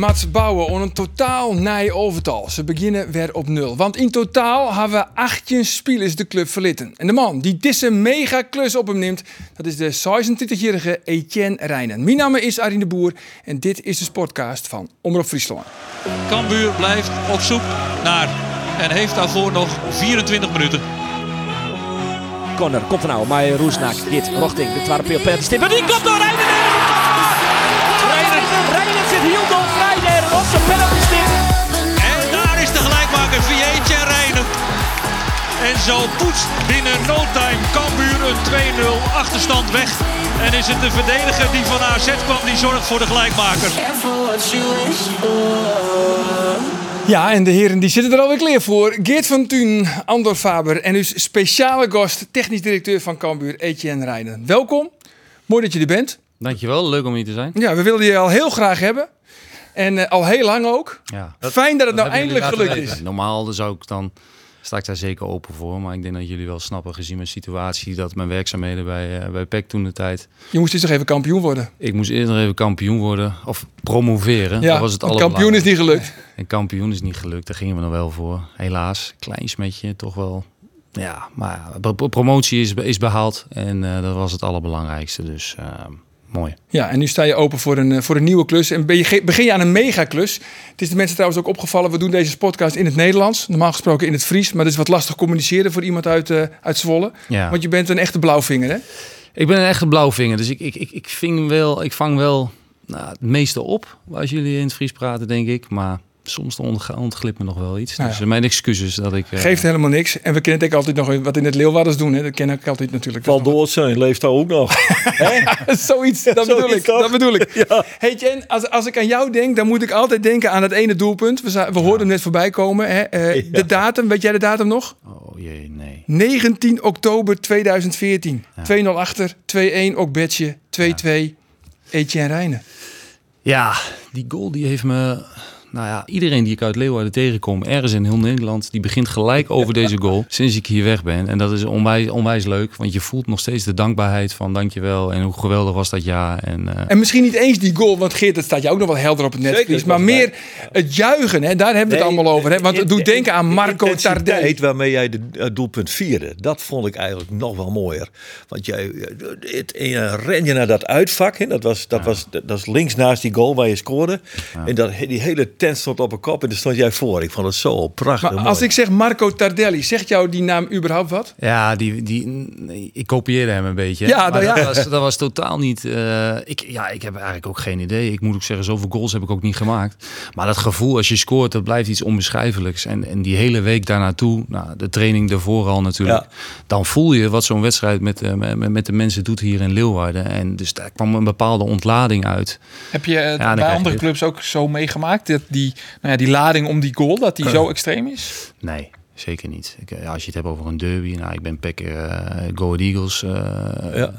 Mats bouwen on een totaal nij overtal. Ze beginnen weer op nul. Want in totaal hebben we 18 spelers de club verlitten. En de man die deze mega klus op hem neemt, dat is de 26-jarige Etienne Rijnen. Mijn naam is Arine de Boer en dit is de sportcast van Omroep Friesland. Cambuur blijft op zoek naar en heeft daarvoor nog 24 minuten. corner. Komt er nou, maar Roesnak dit richting de tweede peel penalty stip. En die komt door Reiner. En daar is de gelijkmaker Vietje Rijnen. En zo poetst binnen no time Cambuur een 2-0 achterstand weg. En is het de verdediger die van AZ kwam die zorgt voor de gelijkmaker. Ja, en de heren die zitten er alweer klaar voor. Geert van Thun, Andor Faber en dus speciale gast, technisch directeur van Cambuur, Etienne Rijnen. Welkom, mooi dat je er bent. Dankjewel, leuk om hier te zijn. Ja, we wilden je al heel graag hebben. En eh, al heel lang ook. Ja. Fijn dat het nou eindelijk gelukt is. Normaal zou ik dan sta ik daar zeker open voor. Maar ik denk dat jullie wel snappen, gezien mijn situatie, dat mijn werkzaamheden bij, eh, bij PEC toen de tijd. Je moest dus toch even kampioen worden. Ik moest eerst nog even kampioen worden of promoveren. Ja, dat was het kampioen is niet gelukt. En kampioen is niet gelukt. Daar gingen we nog wel voor. Helaas, klein smetje, toch wel. Ja, maar pro- pro- promotie is, is behaald en eh, dat was het allerbelangrijkste. Dus eh, mooi. Ja, en nu sta je open voor een, eh, voor een nieuwe klus. En ben je, ge- begin je aan een megaklus. Het is de mensen trouwens ook opgevallen. We doen deze podcast in het Nederlands. Normaal gesproken in het Fries. Maar dat is wat lastig communiceren voor iemand uit, eh, uit Zwolle. Ja. Want je bent een echte blauwvinger, hè? Ik ben een echte blauwvinger, dus ik, ik, ik, ik, ving wel, ik vang wel nou, het meeste op als jullie in het Fries praten, denk ik. Maar soms ontglipt me nog wel iets. Nou dus ja. mijn excuses dat ik... eh, Geeft helemaal niks. En we kennen het ook altijd nog wat in het Leeuwarders doen. Hè? Dat ken ik altijd natuurlijk. Val door zijn, leeft daar ook nog. Zoiets, dat bedoel ik. toch? Dat bedoel ik. Ja. Hey Jen, als, als ik aan jou denk, dan moet ik altijd denken aan het ene doelpunt. We, za- we hoorden hem net voorbij komen. Hè? Eh, Ja. De datum, weet jij de datum nog? Oh jee, nee. 19 oktober 2014. 2-0 achter, 2-1 ook Betje, 2-2 Etienne Rijnen. Ja, die goal die heeft me... Nou ja, iedereen die ik uit Leeuwarden tegenkom, ergens in heel Nederland, die begint gelijk over deze goal sinds ik hier weg ben. En dat is onwijs, onwijs leuk, want je voelt nog steeds de dankbaarheid van dankjewel en hoe geweldig was dat jaar. En, eh, En misschien niet eens die goal, want Geert, dat staat je ook nog wel helder op het netvlies. Maar meer het juichen, hè? daar hebben we het allemaal over. Hè? Want het doet denken aan Marco De Tardelli. waarmee jij de het doelpunt vierde, dat vond ik eigenlijk nog wel mooier. Want jij het, en ren je naar dat uitvak, hè? Dat, was, dat, was, dat was links naast die goal waar je scoorde. En dat, die hele tent stond op een kop en daar stond jij voor. Ik vond het zo prachtig Maar mooi. als ik zeg Marco Tardelli, zegt jou die naam überhaupt wat? Ja, die, die, ik kopieerde hem een beetje. Ja, maar nou ja. Dat, was, dat was totaal niet. eh, ik, ja, ik heb eigenlijk ook geen idee. Ik moet ook zeggen, zoveel goals heb ik ook niet gemaakt. Maar dat gevoel als je scoort, dat blijft iets onbeschrijfelijks. En, en die hele week daarnaartoe, nou, de training daarvoor al natuurlijk. Ja. Dan voel je wat zo'n wedstrijd met, eh, met, met de mensen doet hier in Leeuwarden. En dus daar kwam een bepaalde ontlading uit. Heb je het krijg bij andere clubs ook zo meegemaakt? Dat die, nou ja, die lading om die goal, dat die zo extreem is? Nee, zeker niet. Ik, eh, als je het hebt over een derby, nou, ik ben Pekker, uh, Go Eagles, eh, Ja.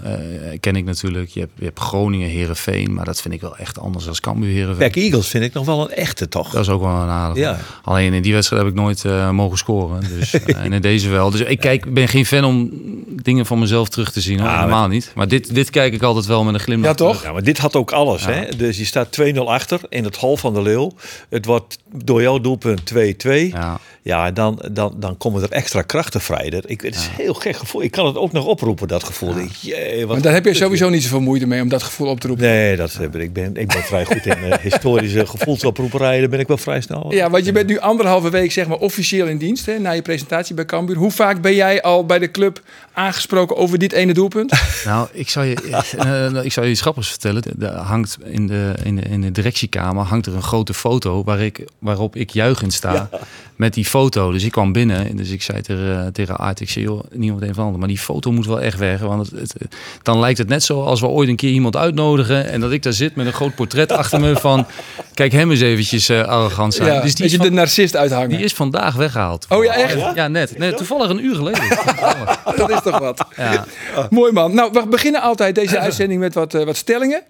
ken ik natuurlijk. Je hebt, je hebt Groningen, Herenveen, maar dat vind ik wel echt anders als Cambuur, Herenveen. Pack Eagles vind ik nog wel een echte, toch? Dat is ook wel een aardig. Ja. Alleen in die wedstrijd heb ik nooit mogen scoren. Dus, en in deze wel. Dus ik kijk, ben geen fan om dingen van mezelf terug te zien. Hoor. Ja, Helemaal niet. Maar dit, dit kijk ik altijd wel met een glimlach. Ja, toch? Ja, maar dit had ook alles. Hè? Dus je staat 2-0 achter in het hal van de Leeuw. Het wordt door jouw doelpunt 2-2. Ja, Ja. dan, dan, dan komen er extra krachten vrij. Dat, ik, het is een heel gek gevoel. Ik kan het ook nog oproepen, dat gevoel. Jee, wat Maar daar heb je sowieso niet zoveel moeite mee om dat gevoel op te roepen. Nee, dat, heb ik, ben, ik ben vrij goed in eh, historische gevoelsoproeperijen. Daar ben ik wel vrij snel. Ja, want je bent nu anderhalve week zeg maar officieel in dienst hè, na je presentatie bij Cambuur. Hoe vaak ben jij al bij de club aangesproken over dit ene doelpunt? Nou, ik zal je, eh, ik zal je iets grappigs vertellen. Er hangt in de, in, de, in de directiekamer hangt er een grote foto waar ik, waarop ik juichend sta met die foto. Dus ik kwam binnen. Binnen. Dus ik zei tegen, tegen Art, ik zei, joh, niemand een van ander. Maar die foto moet wel echt weg. Want het, het- dan lijkt het net zo als we ooit een keer iemand uitnodigen. En dat ik daar zit met een groot portret achter me van... Kijk hem eens eventjes eh, arrogant zijn. Ja, dus die is, je van- de narcist uithangen. die is vandaag weggehaald. Oh ja, echt? Ja, net. Nee, toevallig een uur geleden. Dat is toch wat. Ja. Mooi man. Nou, we beginnen altijd deze uitzending met wat, eh, wat stellingen.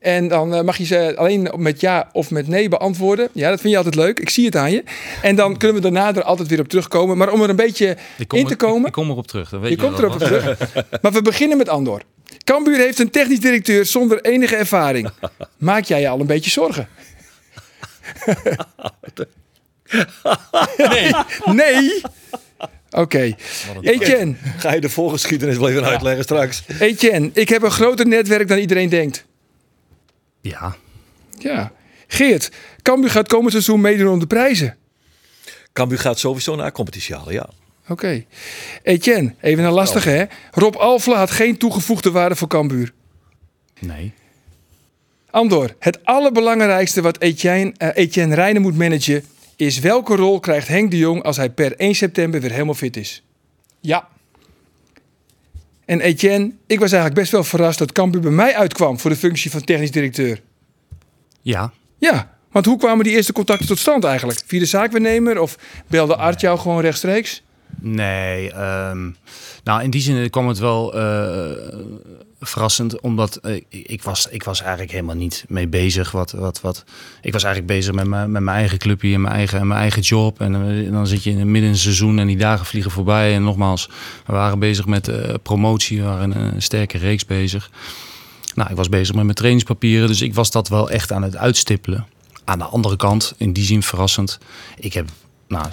En dan eh, mag je ze alleen met ja of met nee beantwoorden. Ja, dat vind je altijd leuk. Ik zie het aan je. En dan kunnen we daarna er altijd weer op terugkomen. Maar om er een beetje in er- te komen. Ik, ik kom erop terug. Dat weet je je, komt erop terug. Maar we beginnen met Andor. Cambuur heeft een technisch directeur zonder enige ervaring. Maak jij je al een beetje zorgen? Nee. Nee? Oké. Etienne, Ga je de voorgeschiedenis wel even uitleggen straks? Etienne, ik heb een groter netwerk dan iedereen denkt. Ja. Ja. Geert, Cambuur gaat komend seizoen meedoen om de prijzen. Cambuur gaat sowieso naar competitie halen, ja. Oké. Etienne, even een lastige hè. Rob Alfla had geen toegevoegde waarde voor Cambuur. Nee. Andor, het allerbelangrijkste wat Etienne, eh, Etienne Rijnen moet managen... is welke rol krijgt Henk de Jong als hij per 1 september weer helemaal fit is? Ja. En Etienne, ik was eigenlijk best wel verrast dat Cambuur bij mij uitkwam... voor de functie van technisch directeur. Ja. Ja, want hoe kwamen die eerste contacten tot stand eigenlijk? Via de zaakwaarnemer of belde Art jou gewoon rechtstreeks? Nee, ehm, nou in die zin kwam het wel eh, verrassend, omdat eh, ik, was, ik was eigenlijk helemaal niet mee bezig. Wat, wat, wat, ik was eigenlijk bezig met mijn, met mijn eigen clubje en mijn eigen, en mijn eigen job. En, eh, dan zit je in het midden seizoen en die dagen vliegen voorbij. En nogmaals, we waren bezig met eh, promotie, we waren een sterke reeks bezig. Nou, ik was bezig met mijn trainingspapieren, dus ik was dat wel echt aan het uitstippelen. Aan de andere kant, in die zin verrassend, ik heb nou,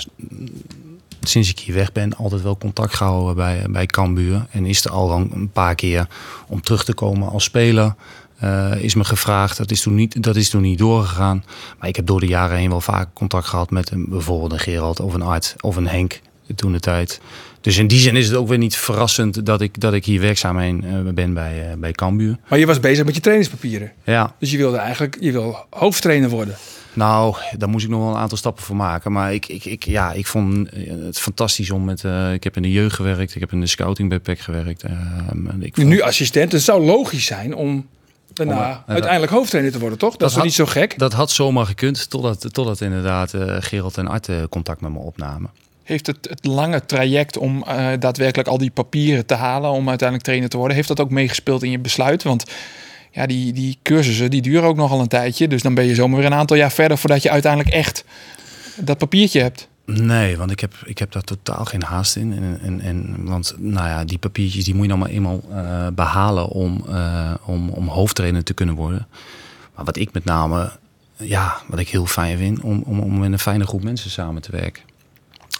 sinds ik hier weg ben altijd wel contact gehouden bij, bij Cambuur. En is er al een- een paar keer om terug te komen als speler. eh, is me gevraagd. Dat is, toen niet, dat is toen niet doorgegaan. Maar ik heb door de jaren heen wel vaak contact gehad met een, bijvoorbeeld een Gerald of een Art of een Henk toen de tijd. Dus in die zin is het ook weer niet verrassend dat ik, dat ik hier werkzaam heen, eh, ben bij, eh, bij Cambuur. Maar je was bezig met je trainingspapieren. Ja, Dus je wilde eigenlijk je wil hoofdtrainer worden. Nou, daar moest ik nog wel een aantal stappen voor maken. Maar ik, ik, ik, ja, ik vond het fantastisch om met... eh, ik heb in de jeugd gewerkt. Ik heb in de scouting bij PEC gewerkt. ehm, en ik vond- Nu assistent. Het zou logisch zijn om daarna Om, eh, uiteindelijk hoofdtrainer te worden, toch? Dat, is had- niet zo gek? Dat had zomaar gekund, totdat, totdat inderdaad eh, Gerald en Art eh, contact met me opnamen. Heeft het, het lange traject om eh, daadwerkelijk al die papieren te halen om uiteindelijk trainer te worden, heeft dat ook meegespeeld in je besluit? Want ja, die, die cursussen die duren ook nogal een tijdje. Dus dan ben je zomaar weer een aantal jaar verder voordat je uiteindelijk echt dat papiertje hebt. Nee, want ik heb, ik heb daar totaal geen haast in. En, en, en, want nou ja, die papiertjes die moet je dan maar eenmaal eh, behalen om, eh, om, om hoofdtrainer te kunnen worden. Maar wat ik met name, ja, wat ik heel fijn vind, om, om, om met een fijne groep mensen samen te werken.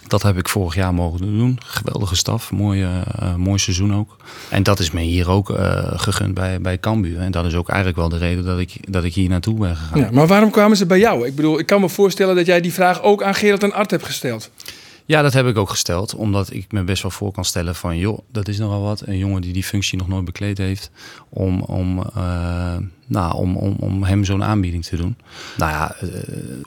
Dat heb ik vorig jaar mogen doen. Geweldige staf, mooi, eh, mooi seizoen ook. En dat is me hier ook eh, gegund bij, bij Cambuur. En dat is ook eigenlijk wel de reden dat ik, dat ik hier naartoe ben gegaan. Ja, maar waarom kwamen ze bij jou? Ik bedoel, ik kan me voorstellen dat jij die vraag ook aan Gerald en Art hebt gesteld. Ja, dat heb ik ook gesteld. Omdat ik me best wel voor kan stellen van... joh, dat is nogal wat. Een jongen die die functie nog nooit bekleed heeft. Om, om, nou, om, om, om hem zo'n aanbieding te doen. Nou ja, eh,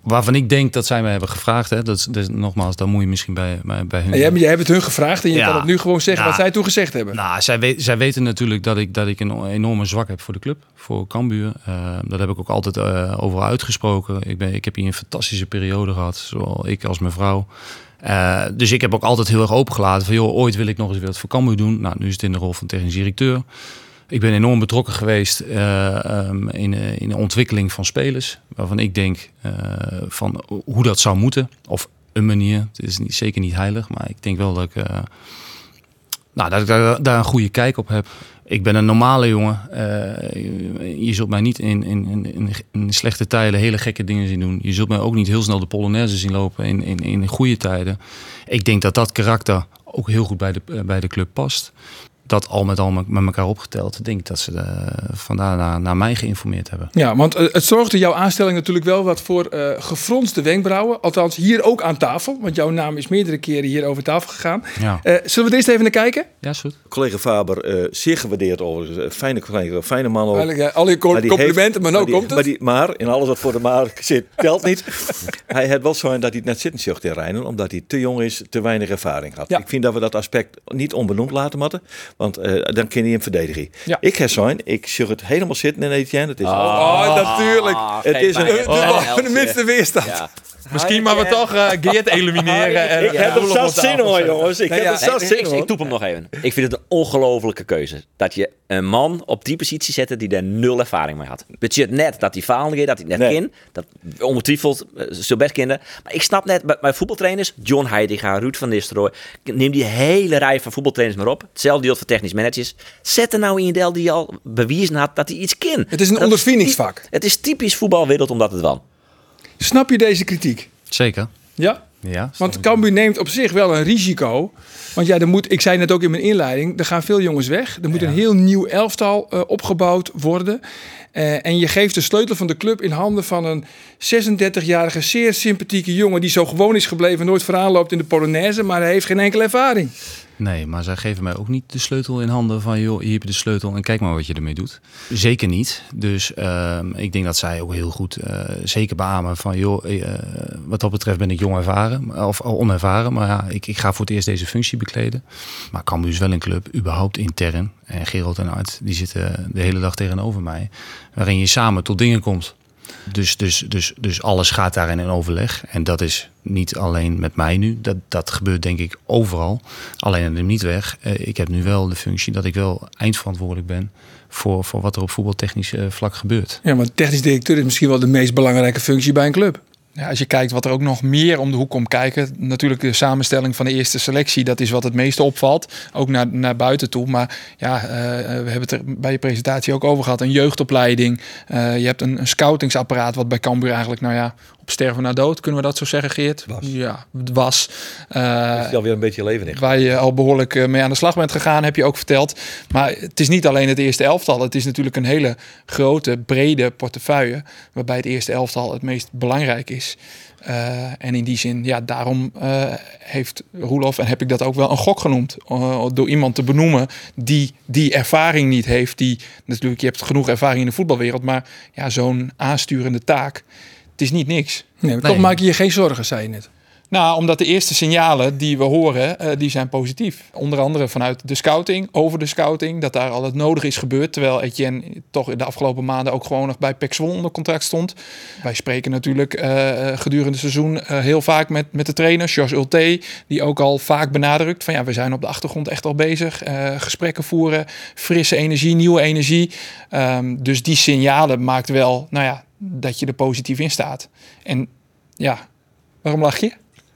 waarvan ik denk dat zij mij hebben gevraagd. Hè, dat, is- nogmaals, daar moet je misschien bij, bij, bij hun... En jij, jij hebt het hun gevraagd en je Ja. kan het nu gewoon zeggen Ja. wat zij toen gezegd hebben. Nou, zij, weet, zij weten natuurlijk dat ik, dat ik een enorme zwak heb voor de club, voor Cambuur. Eh, dat heb ik ook altijd eh, overal uitgesproken. Ik, ben, ik heb hier een fantastische periode gehad, zowel ik als mijn vrouw. Dus ik heb ook altijd heel erg opengelaten van, joh, ooit wil ik nog eens wat voor Cambuur doen. Nou, nu is het in de rol van technisch directeur. Ik ben enorm betrokken geweest eh, ehm, in, eh, in de ontwikkeling van spelers. Waarvan ik denk eh, van hoe dat zou moeten. Of een manier. Het is niet, zeker niet heilig, maar ik denk wel dat ik... nou, dat daar, een goede kijk op heb. Ik ben een normale jongen. Eh, je zult mij niet in, in, in, slechte tijden hele gekke dingen zien doen. Je zult mij ook niet heel snel de Polonaise zien lopen in, in, in goede tijden. Ik denk dat dat karakter ook heel goed bij de, bij de club past. Dat al met al met met elkaar opgeteld, denk ik dat ze eh, vandaar naar, naar mij geïnformeerd hebben. Ja, want eh, het zorgde jouw aanstelling natuurlijk wel wat voor eh gefronste wenkbrauwen. Althans, hier ook aan tafel. Want jouw naam is meerdere keren hier over tafel gegaan. Ja, Eh, zullen we er eerst even naar kijken? ja is goed. Collega Faber, eh, zeer gewaardeerd overigens. Een Fijne, fijne, fijne man ook. Eigenlijk, al je Maar complimenten, heeft- maar nou die- komt het. Maar, die, maar in alles wat voor de maar zit, telt niet. hij had wel zo dat hij het net zitten zocht in Rijnen, omdat hij te jong is, te weinig ervaring had. Ja. Ik vind dat we dat aspect niet onbenoemd laten moeten, want eh, dan kun je hem verdedigen. Ja. Ik heb zo'n, ik zag het helemaal zitten in Etienne. Het is Oh, natuurlijk. Het is een- De, de, de minste weerstand. Ja. Misschien maar we toch eh Geert elimineren. En, ik heb er zat zin hoor, jongens. Ik Nee, heb ja, er ik, zin ik, toep hem nog even. Ik vind het een ongelofelijke keuze. Dat je een man op die positie zette die daar nul ervaring mee had. Budget net dat hij falen dat hij het net Nee. kin. Dat ongetwijfeld eh, zo best kende. Maar ik snap net, bij, voetbaltrainers, John Heidegger, Ruud van Nistelrooy, neem die hele rij van voetbaltrainers maar op. Hetzelfde geldt voor technisch managers. Zet er nou in del die al bewezen had dat hij iets kin. Het is een ondervindingsvak. Het is typisch voetbalwereld omdat het wel. Snap je deze kritiek? Zeker. Ja? Ja, Want Cambuur neemt op zich wel een risico. Want ja, er moet, ik zei net ook in mijn inleiding, er gaan veel jongens weg. Er moet een heel nieuw elftal eh, opgebouwd worden. Eh, en je geeft de sleutel van de club in handen van een 36-jarige, zeer sympathieke jongen... die zo gewoon is gebleven, nooit vooraan loopt in de Polonaise... maar hij heeft geen enkele ervaring. Nee, maar zij geven mij ook niet de sleutel in handen van... joh, hier heb je de sleutel en kijk maar wat je ermee doet. Zeker niet. Dus ehm, ik denk dat zij ook heel goed eh, zeker beamen van... joh, eh, wat dat betreft ben ik jong ervaren, of onervaren. Maar ja, ik, ik ga voor het eerst deze functie bekleden. Maar Cambuur is wel een club, überhaupt intern. En Gerald en Art, die zitten de hele dag tegenover mij. Waarin je samen tot dingen komt. Dus, dus, dus, dus alles gaat daarin in overleg. En dat is niet alleen met mij nu. Dat, dat gebeurt denk ik overal. Alleen het neemt niet weg. Eh, ik heb nu wel de functie dat ik wel eindverantwoordelijk ben... voor, voor wat er op voetbaltechnisch eh, vlak gebeurt. Ja, want technisch directeur is misschien wel de meest belangrijke functie bij een club. Ja, als je kijkt wat er ook nog meer om de hoek komt kijken. Natuurlijk de samenstelling van de eerste selectie. Dat is wat het meeste opvalt. Ook naar, naar buiten toe. Maar ja, eh, we hebben het er bij je presentatie ook over gehad. Een jeugdopleiding. Eh, je hebt een, een scoutingsapparaat wat bij Cambuur eigenlijk, nou ja, sterven na dood. Kunnen we dat zo zeggen, Geert? Was. Ja, het was. Eh, Het is alweer een beetje levendig. waar je al behoorlijk eh, mee aan de slag bent gegaan, heb je ook verteld. Maar het is niet alleen het eerste elftal. Het is natuurlijk een hele grote, brede portefeuille. Waarbij het eerste elftal het meest belangrijk is. Eh, en in die zin, ja, daarom eh, heeft Roelof, en heb ik dat ook wel een gok genoemd, eh, door iemand te benoemen die die ervaring niet heeft. Die natuurlijk, je hebt genoeg ervaring in de voetbalwereld, maar ja, zo'n aansturende taak, het is niet niks. Nee, maar Nee. toch maak je je geen zorgen, zei je net. Nou, omdat de eerste signalen die we horen, eh, die zijn positief. Onder andere vanuit de scouting, over de scouting, dat daar al het nodig is gebeurd. Terwijl Etienne toch in de afgelopen maanden ook gewoon nog bij Pek Zwolle onder contract stond. Wij spreken natuurlijk eh, eh, gedurende het seizoen heel vaak met, met de trainer, Jos Ulte, die ook al vaak benadrukt van ja, we zijn op de achtergrond echt al bezig. gesprekken voeren, frisse energie, nieuwe energie. Ehm, dus die signalen maakt wel, nou ja, dat je er positief in staat. En ja, waarom lach je?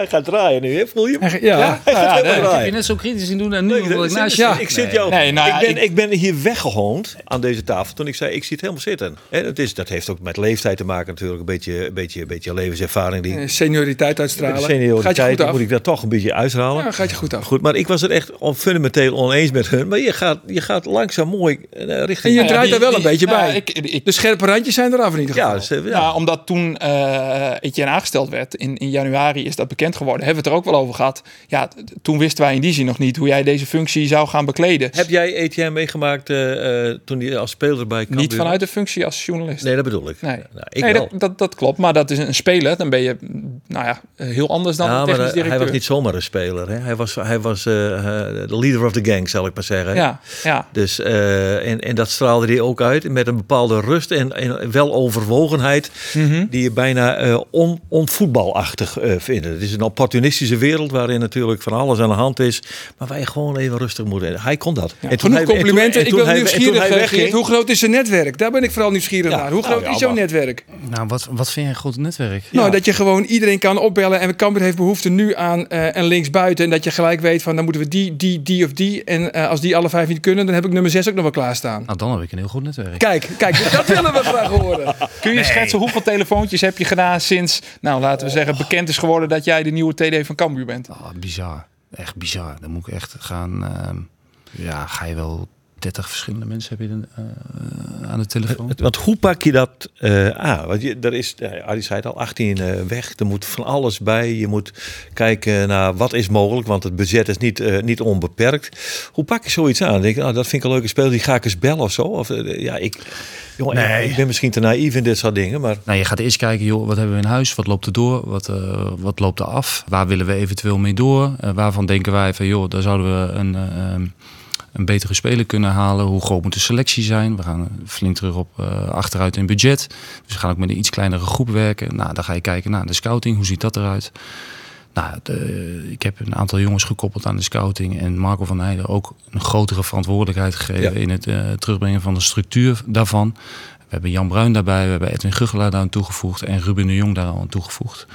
Hij gaat draaien nu, hè? voel je hem? Ja, Hij gaat ja, helemaal nee, draaien. je net zo kritisch in doen en nu Nee, wil ik naast ja. ik zit jou. Nee, nou ik, ben, ik- ik ben hier weggehoond aan deze tafel toen ik zei ik zit helemaal zitten. En het is, dat heeft ook met leeftijd te maken natuurlijk, een beetje, een beetje, een beetje levenservaring die. Eh, senioriteit uitstralen. de gaat je goed senioriteit af. moet ik dat toch een beetje uitstralen. Ja, gaat je goed af. Goed, maar ik was het echt fundamenteel oneens met hun. Maar je gaat, je gaat langzaam mooi eh, richting. En je Nou draait die- daar wel die- een beetje nou bij. ik- ik- de scherpe randjes zijn eraf in ieder geval. ja, ja. Ja, omdat toen eh Etienne aangesteld werd, in, in januari is dat bekend geworden. Hebben we het er ook wel over gehad. Ja, toen wisten wij in die zin nog niet hoe jij deze functie zou gaan bekleden. Heb jij Etienne meegemaakt eh, eh, toen hij als speler bij Cambuur niet vanuit de functie als journalist. Nee, dat bedoel ik. Nee, Nou, ik nee wel. dat, dat, dat klopt. Maar dat is een speler. Dan ben je, nou ja, heel anders dan ja, een technisch eh, directeur. hij was niet zomaar een speler. Hè? Hij was, hij was de leader of the gang, zal ik maar zeggen. Ja, ja. Dus, en, en dat straalde hij ook uit met een bepaalde rust en, en weloverwogenheid Mhm. die je bijna on, onvoetbalachtig vindt. Het is een opportunistische wereld waarin natuurlijk van alles aan de hand is, maar wij gewoon even rustig moeten. Hij kon dat. Ja, En toen Genoeg hij- en toen- complimenten. en ik ben en nieuwsgierig. hij eh, wegging- Geert. Hoe groot is zijn netwerk? Daar ben ik vooral nieuwsgierig Ja, naar. Hoe nou groot ja, is jouw maar- netwerk? Nou, wat, wat vind jij een groot netwerk? Nou, dat je gewoon iedereen kan opbellen. En Cambuur heeft behoefte nu aan eh een linksbuiten. En dat je gelijk weet van dan moeten we die, die, die of die. En eh, als die alle vijf niet kunnen, dan heb ik nummer zes ook nog wel klaarstaan. Nou, dan heb ik een heel goed netwerk. Kijk, kijk, dat willen we graag horen. Kun je schetsen hoeveel telefoontjes heb je gedaan sinds, nou laten we zeggen, bekend is geworden dat jij de nieuwe TD van Cambuur bent? Ah, bizar. Echt bizar. Dan moet ik echt gaan... ehm, Ja, ga je wel 30 verschillende mensen heb je dan, eh, aan de telefoon. Want hoe pak je dat eh aan? Want je, er is, ja, Arie zei het al, 18 eh, weg. Er moet van alles bij. Je moet kijken naar wat is mogelijk, want het budget is niet, eh, niet onbeperkt. Hoe pak je zoiets aan? Denk je, nou, dat vind ik een leuke speler, die ga ik eens bellen of zo? Of, eh, ja, ik, jongen, Nee. ik ben misschien te naïef in dit soort dingen, maar Nou, je gaat eerst kijken, joh, wat hebben we in huis? Wat loopt er door? Wat, eh, wat loopt er af? Waar willen we eventueel mee door? Eh, waarvan denken wij van, joh, daar zouden we een, eh, ehm, een betere speler kunnen halen? Hoe groot moet de selectie zijn? We gaan flink terug op eh, achteruit in budget. Dus we gaan ook met een iets kleinere groep werken. Nou, dan ga je kijken naar de scouting. Hoe ziet dat eruit? Nou, de- ik heb een aantal jongens gekoppeld aan de scouting. En Marco van Heijden ook een grotere verantwoordelijkheid gegeven Ja. in het eh, terugbrengen van de structuur daarvan. We hebben Jan Bruin daarbij, we hebben Edwin Guggelaar daar aan toegevoegd en Ruben de Jong daar al aan toegevoegd.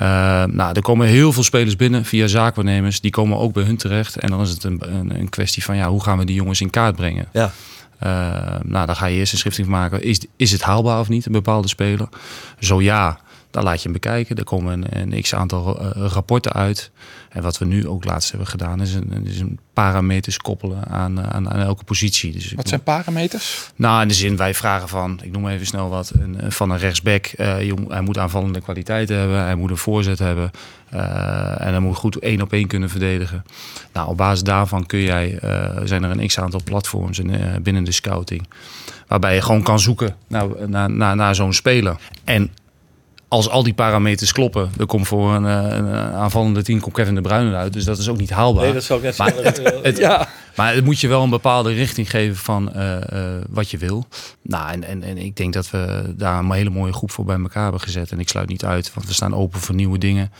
Eh, nou, er komen heel veel spelers binnen via zaakwaarnemers. Die komen ook bij hun terecht. En dan is het een, een, een kwestie van ja, hoe gaan we die jongens in kaart brengen? ja. Eh, nou, dan ga je eerst een schriftelijk maken. Is, is het haalbaar of niet, een bepaalde speler? Zo ja, dan laat je hem bekijken. Er komen een, een x-aantal eh, rapporten uit. En wat we nu ook laatst hebben gedaan... is een, is een parameters koppelen aan, aan, aan elke positie. Dus Wat zijn parameters? nou, in de zin, wij vragen van, ik noem even snel wat, een, van een rechtsback. eh, jong, hij moet aanvallende kwaliteiten hebben, hij moet een voorzet hebben. eh, en hij moet goed één op één kunnen verdedigen. Nou, op basis daarvan kun jij, eh, zijn er een x-aantal platforms in, eh, binnen de scouting. Waarbij je gewoon kan zoeken naar, naar, naar, naar zo'n speler. En als al die parameters kloppen, dan komt voor een, eh, een aanvallende team komt Kevin de Bruyne uit. Dus dat is ook niet haalbaar. Nee, dat zou ik net Maar zeggen. het, ja. maar het moet je wel een bepaalde richting geven van eh, eh, wat je wil. Nou, en, en, en ik denk dat we daar een hele mooie groep voor bij elkaar hebben gezet. En ik sluit niet uit, want we staan open voor nieuwe dingen.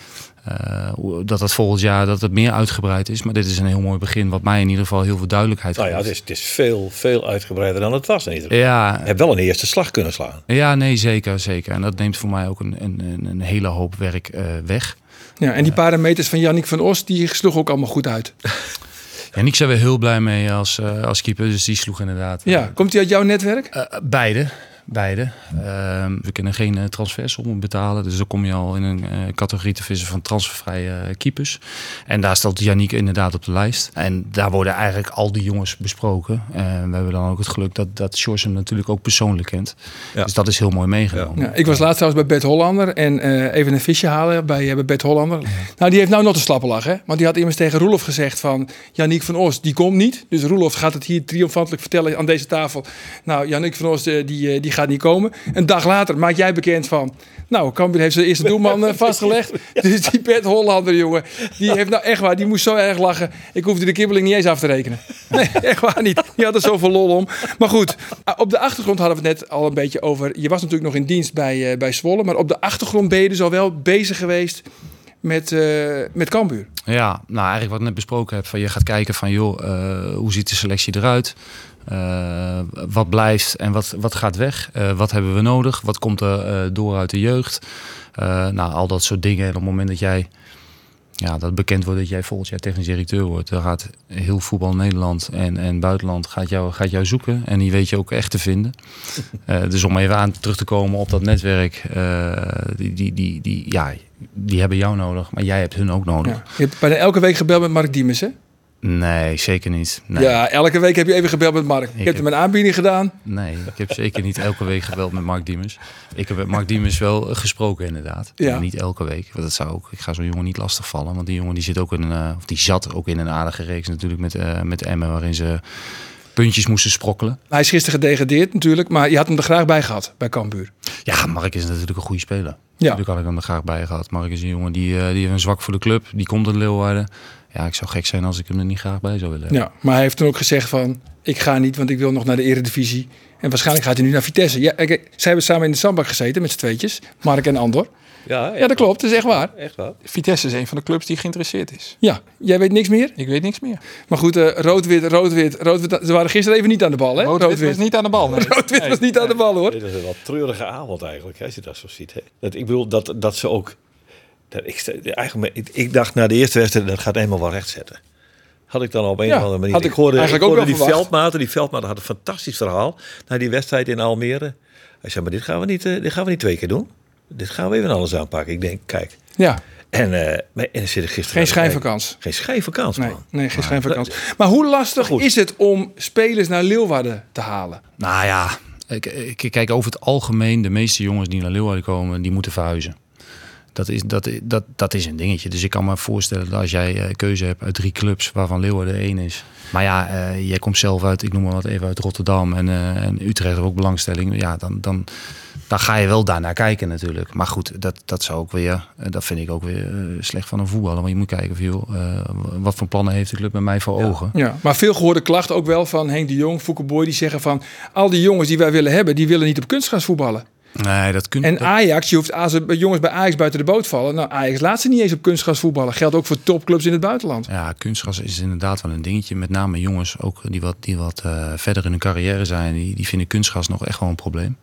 Eh, dat het volgend jaar dat het meer uitgebreid is. Maar dit is een heel mooi begin, wat mij in ieder geval heel veel duidelijkheid Nou ja, geeft. het is, het is veel, veel uitgebreider dan het was in ieder geval. Ja, Je hebt wel een eerste slag kunnen slaan. ja, nee, zeker, zeker. En dat neemt voor mij ook een, een, een, hele hoop werk eh, weg. Ja, en die parameters van Yannick van Os, die sloeg ook allemaal goed uit. En ik zijn we heel blij mee als, eh, als keeper. Dus die sloeg inderdaad. Ja, komt hij uit jouw netwerk? Eh, beide. Beide. Ehm, we kunnen geen uh, transfersommen betalen. Dus dan kom je al in een eh, categorie te vissen van transfervrije eh, keepers. En daar staat Yannick inderdaad op de lijst. En daar worden eigenlijk al die jongens besproken. En we hebben dan ook het geluk dat, dat Sjors hem natuurlijk ook persoonlijk kent. Ja. Dus dat is heel mooi meegenomen. Ja, ik was laatst trouwens bij Bert Hollander en eh, even een visje halen bij, eh, bij Bert Hollander. Nou, die heeft nou nog te slappe lach, hè? Want die had immers tegen Roelof gezegd van... Yannick van Os, die komt niet. Dus Roelof gaat het hier triomfantelijk vertellen aan deze tafel. Nou, Yannick van Os, eh, die, eh, die gaat niet komen. Een dag later maak jij bekend van... Nou, Cambuur heeft zijn eerste doelman eh, vastgelegd. Dus die Bert Hollander, jongen, die heeft nou echt waar... Die moest zo erg lachen. Ik hoefde de kibbeling niet eens af te rekenen. Nee, echt waar niet. Die had er zoveel lol om. Maar goed, ah, op de achtergrond hadden we het net al een beetje over. Je was natuurlijk nog in dienst bij, eh, bij Zwolle. Maar op de achtergrond ben je dus al wel bezig geweest met, eh met Cambuur. Ja, nou eigenlijk wat ik net besproken heb. Van je gaat kijken van joh, eh, hoe ziet de selectie eruit? Eh, wat blijft en wat, wat gaat weg? Eh, wat hebben we nodig? Wat komt er eh, door uit de jeugd? Nou, al dat soort dingen. En op het moment dat jij ja, dat bekend wordt dat jij volgend jaar technisch directeur wordt, dan gaat heel voetbal Nederland en, en buitenland gaat jou, gaat jou zoeken. En die weet je ook echt te vinden. Dus om even aan terug te komen op dat netwerk, die, die, die, die, ja, die hebben jou nodig, maar jij hebt hun ook nodig. Je hebt bijna elke week gebeld met Mark Diemers, hè? Nee, zeker niet. Nee. Ja, elke week heb je even gebeld met Mark. Ik, heb heb- hem een aanbieding gedaan. Nee, ik heb zeker niet elke week gebeld met Mark Diemers. Ik heb met Mark Diemers wel gesproken inderdaad. Ja. Maar niet elke week. Want dat zou ook, ik ga zo'n jongen niet lastig vallen. Want die jongen die zit ook in, een, eh, of die zat ook in een aardige reeks natuurlijk met, eh met Emmen. Waarin ze puntjes moesten sprokkelen. Hij is gisteren gedegradeerd natuurlijk. Maar je had hem er graag bij gehad bij Cambuur. Ja, Mark is natuurlijk een goede speler. Ja. Natuurlijk had ik hem er graag bij gehad. Mark is een jongen die, eh, die heeft een zwak voor de club. Die komt uit Leeuwarden. Ja, ik zou gek zijn als ik hem er niet graag bij zou willen hebben. Ja, maar hij heeft toen ook gezegd van... Ik ga niet, want ik wil nog naar de eredivisie. En waarschijnlijk gaat hij nu naar Vitesse. Ja, kijk, zij hebben samen in de zandbak gezeten met z'n tweetjes. Mark en Andor. Ja, Ja, dat klopt. Dat is echt waar. Echt waar. Vitesse is een van de clubs die geïnteresseerd is. Ja, jij weet niks meer? Ik weet niks meer. Maar goed, eh, rood-wit, rood-wit, rood-wit. Ze waren gisteren even niet aan de bal, hè? Rood-wit was niet aan de bal. Nee. Rood-wit was niet aan de bal, hoor. Dit is een wat treurige avond eigenlijk, hè, als je dat zo ziet. Hè. Dat, ik bedoel, dat, dat ze ook... Dat ik, eigenlijk, ik, ik dacht na de eerste wedstrijd, dat gaat eenmaal wel rechtzetten. Had ik dan op een Ja, of andere manier. had ik hoorde, eigenlijk ik hoorde die verwacht. veldmaten. Die veldmaten had een fantastisch verhaal. Na die wedstrijd in Almere. Hij zei, maar dit gaan we niet, eh, dit gaan we niet twee keer doen. Dit gaan we even anders aanpakken. Ik denk, kijk. Ja, En, eh maar- en er zit er gisteren Geen schijnvakantie. Geen schijnvakantie, Nee, man. nee, geen schijnvakantie. Maar hoe lastig goed. is het om spelers naar Leeuwarden te halen? Nou ja, ik, ik, kijk over het algemeen, de meeste jongens die naar Leeuwarden komen, die moeten verhuizen. Dat is, dat, dat, dat is een dingetje. Dus ik kan me voorstellen dat als jij eh, keuze hebt uit drie clubs, waarvan Leeuwarden één is. Maar ja, eh, jij komt zelf uit, ik noem maar wat even uit Rotterdam en, eh, en Utrecht heeft ook belangstelling. Ja, dan, dan, dan ga je wel daarnaar kijken natuurlijk. Maar goed, dat, dat zou ook weer, dat vind ik ook weer slecht van een voetballer. Want je moet kijken, van, joh, wat voor plannen heeft de club met mij voor ogen. Ja, maar veel gehoorde klachten ook wel van Henk de Jong, Boy, die zeggen van al die jongens die wij willen hebben, die willen niet op kunstgras voetballen. Nee, dat kun En dat- Ajax, je hoeft als er jongens bij Ajax buiten de boot vallen. Nou, Ajax laat ze niet eens op kunstgras voetballen. Geldt ook voor topclubs in het buitenland. Ja, kunstgras is inderdaad wel een dingetje. Met name jongens ook die wat, die wat eh, verder in hun carrière zijn, die, die vinden kunstgras nog echt wel een probleem.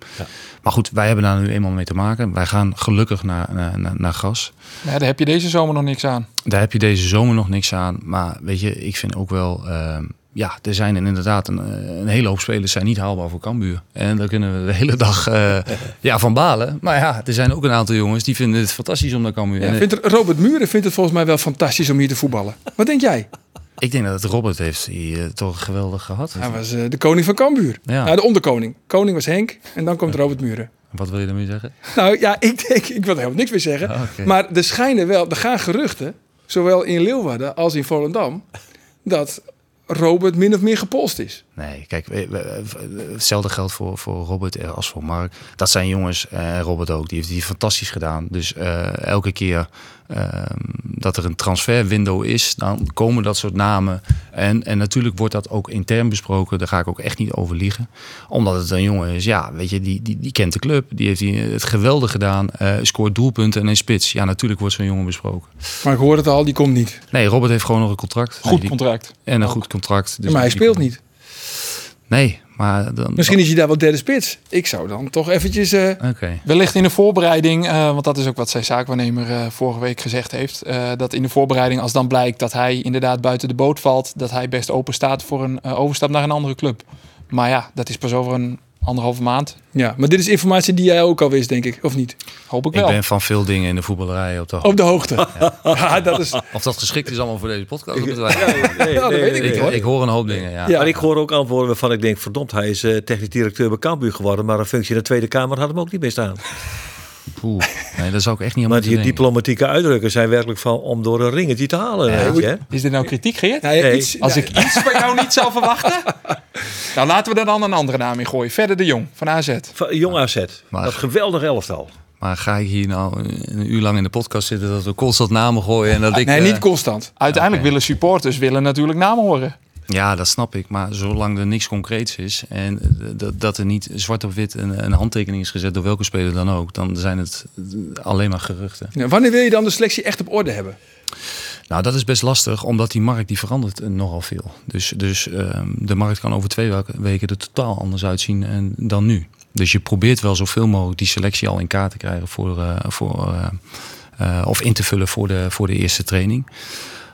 Maar goed, wij hebben daar nu eenmaal mee te maken. Wij gaan gelukkig naar, naar, naar, naar gras. Ja, daar heb je deze zomer nog niks aan. Daar heb je deze zomer nog niks aan. Maar weet je, ik vind ook wel. ehm, ja, er zijn inderdaad een, eh, een hele hoop spelers zijn niet haalbaar voor Cambuur. En daar kunnen we de hele dag eh, ja, van balen. Maar ja, er zijn ook een aantal jongens die vinden het fantastisch om naar Cambuur. Ja, vindt er- Robert Muren vindt het volgens mij wel fantastisch om hier te voetballen. Wat denk jij? ik denk dat het Robert heeft die, eh, toch geweldig gehad. Hij was eh, de koning van Cambuur. Ja. Nou, de onderkoning. Koning was Henk en dan komt Robert Muren. Wat wil je daarmee zeggen? Nou ja, ik denk, ik wil er helemaal niks meer zeggen. Ah. Maar er schijnen wel, er gaan geruchten, zowel in Leeuwarden als in Volendam, dat Robert min of meer gepolst is. Nee, kijk, hetzelfde geldt voor, voor Robert als voor Mark. Dat zijn jongens, en Robert ook, die heeft die fantastisch gedaan. Dus eh, elke keer ehm, dat er een transferwindow is, dan komen dat soort namen. En, en natuurlijk wordt dat ook intern besproken, daar ga ik ook echt niet over liegen. Omdat het een jongen is, ja, weet je, die, die, die kent de club, die heeft die het geweldig gedaan, eh, scoort doelpunten en een spits. Ja, natuurlijk wordt zo'n jongen besproken. Maar ik hoor het al, die komt niet. Nee, Robert heeft gewoon nog een contract. Goed Nee, die- contract. En een goed contract. Dus maar hij speelt niet. Nee, maar dan... Misschien is hij daar wel derde spits. Ik zou dan toch eventjes... eh, Oké. Wellicht in de voorbereiding, eh, want dat is ook wat zijn zaakwaarnemer eh, vorige week gezegd heeft. eh, dat in de voorbereiding, als dan blijkt dat hij inderdaad buiten de boot valt, dat hij best open staat voor een overstap naar een andere club. Maar ja, dat is pas over een anderhalve maand. ja, maar dit is informatie die jij ook al wist, denk ik. Of niet? Hoop ik Ik wel. ben van veel dingen in de voetballerij op de hoogte. Op de hoogte. Ja, dat is... Of dat geschikt is allemaal voor deze podcast. ik. Nee, Ja, dat nee, weet ik ik, hoor. ik hoor een hoop dingen, ja. Ja. Maar ik hoor ook antwoorden waarvan ik denk, verdomd, hij is eh, technisch directeur bij Cambuur geworden, maar een functie in de Tweede Kamer had hem ook niet meer staan. Poeh. Nee, dat zou ik echt niet aan Maar die denken. diplomatieke uitdrukken zijn werkelijk van om door een ringetje te halen. weet je, hè? Is dit nou kritiek, Geert? Ja, Nee. iets- Als ja, ik iets van jou niet zou verwachten. Nou, laten we er dan een andere naam in gooien. Verder de Jong van AZ. Van Jong AZ, Maar- dat geweldig elftal. Maar ga ik hier nou een uur lang in de podcast zitten dat we constant namen gooien en dat ik... Nee, eh, niet constant. Uiteindelijk willen supporters willen natuurlijk namen horen. Ja, dat snap ik. Maar zolang er niks concreets is en eh, dat, dat er niet zwart op wit een, een handtekening is gezet door welke speler dan ook, dan zijn het alleen maar geruchten. Ja, wanneer wil je dan de selectie echt op orde hebben? Nou, dat is best lastig, omdat die markt die verandert eh, nogal veel. Dus, dus ehm, de markt kan over twee weken- er totaal anders uitzien en, dan nu. Dus je probeert wel zoveel mogelijk die selectie al in kaart te krijgen voor, eh, voor, eh, eh, of in te vullen voor de, voor de eerste training.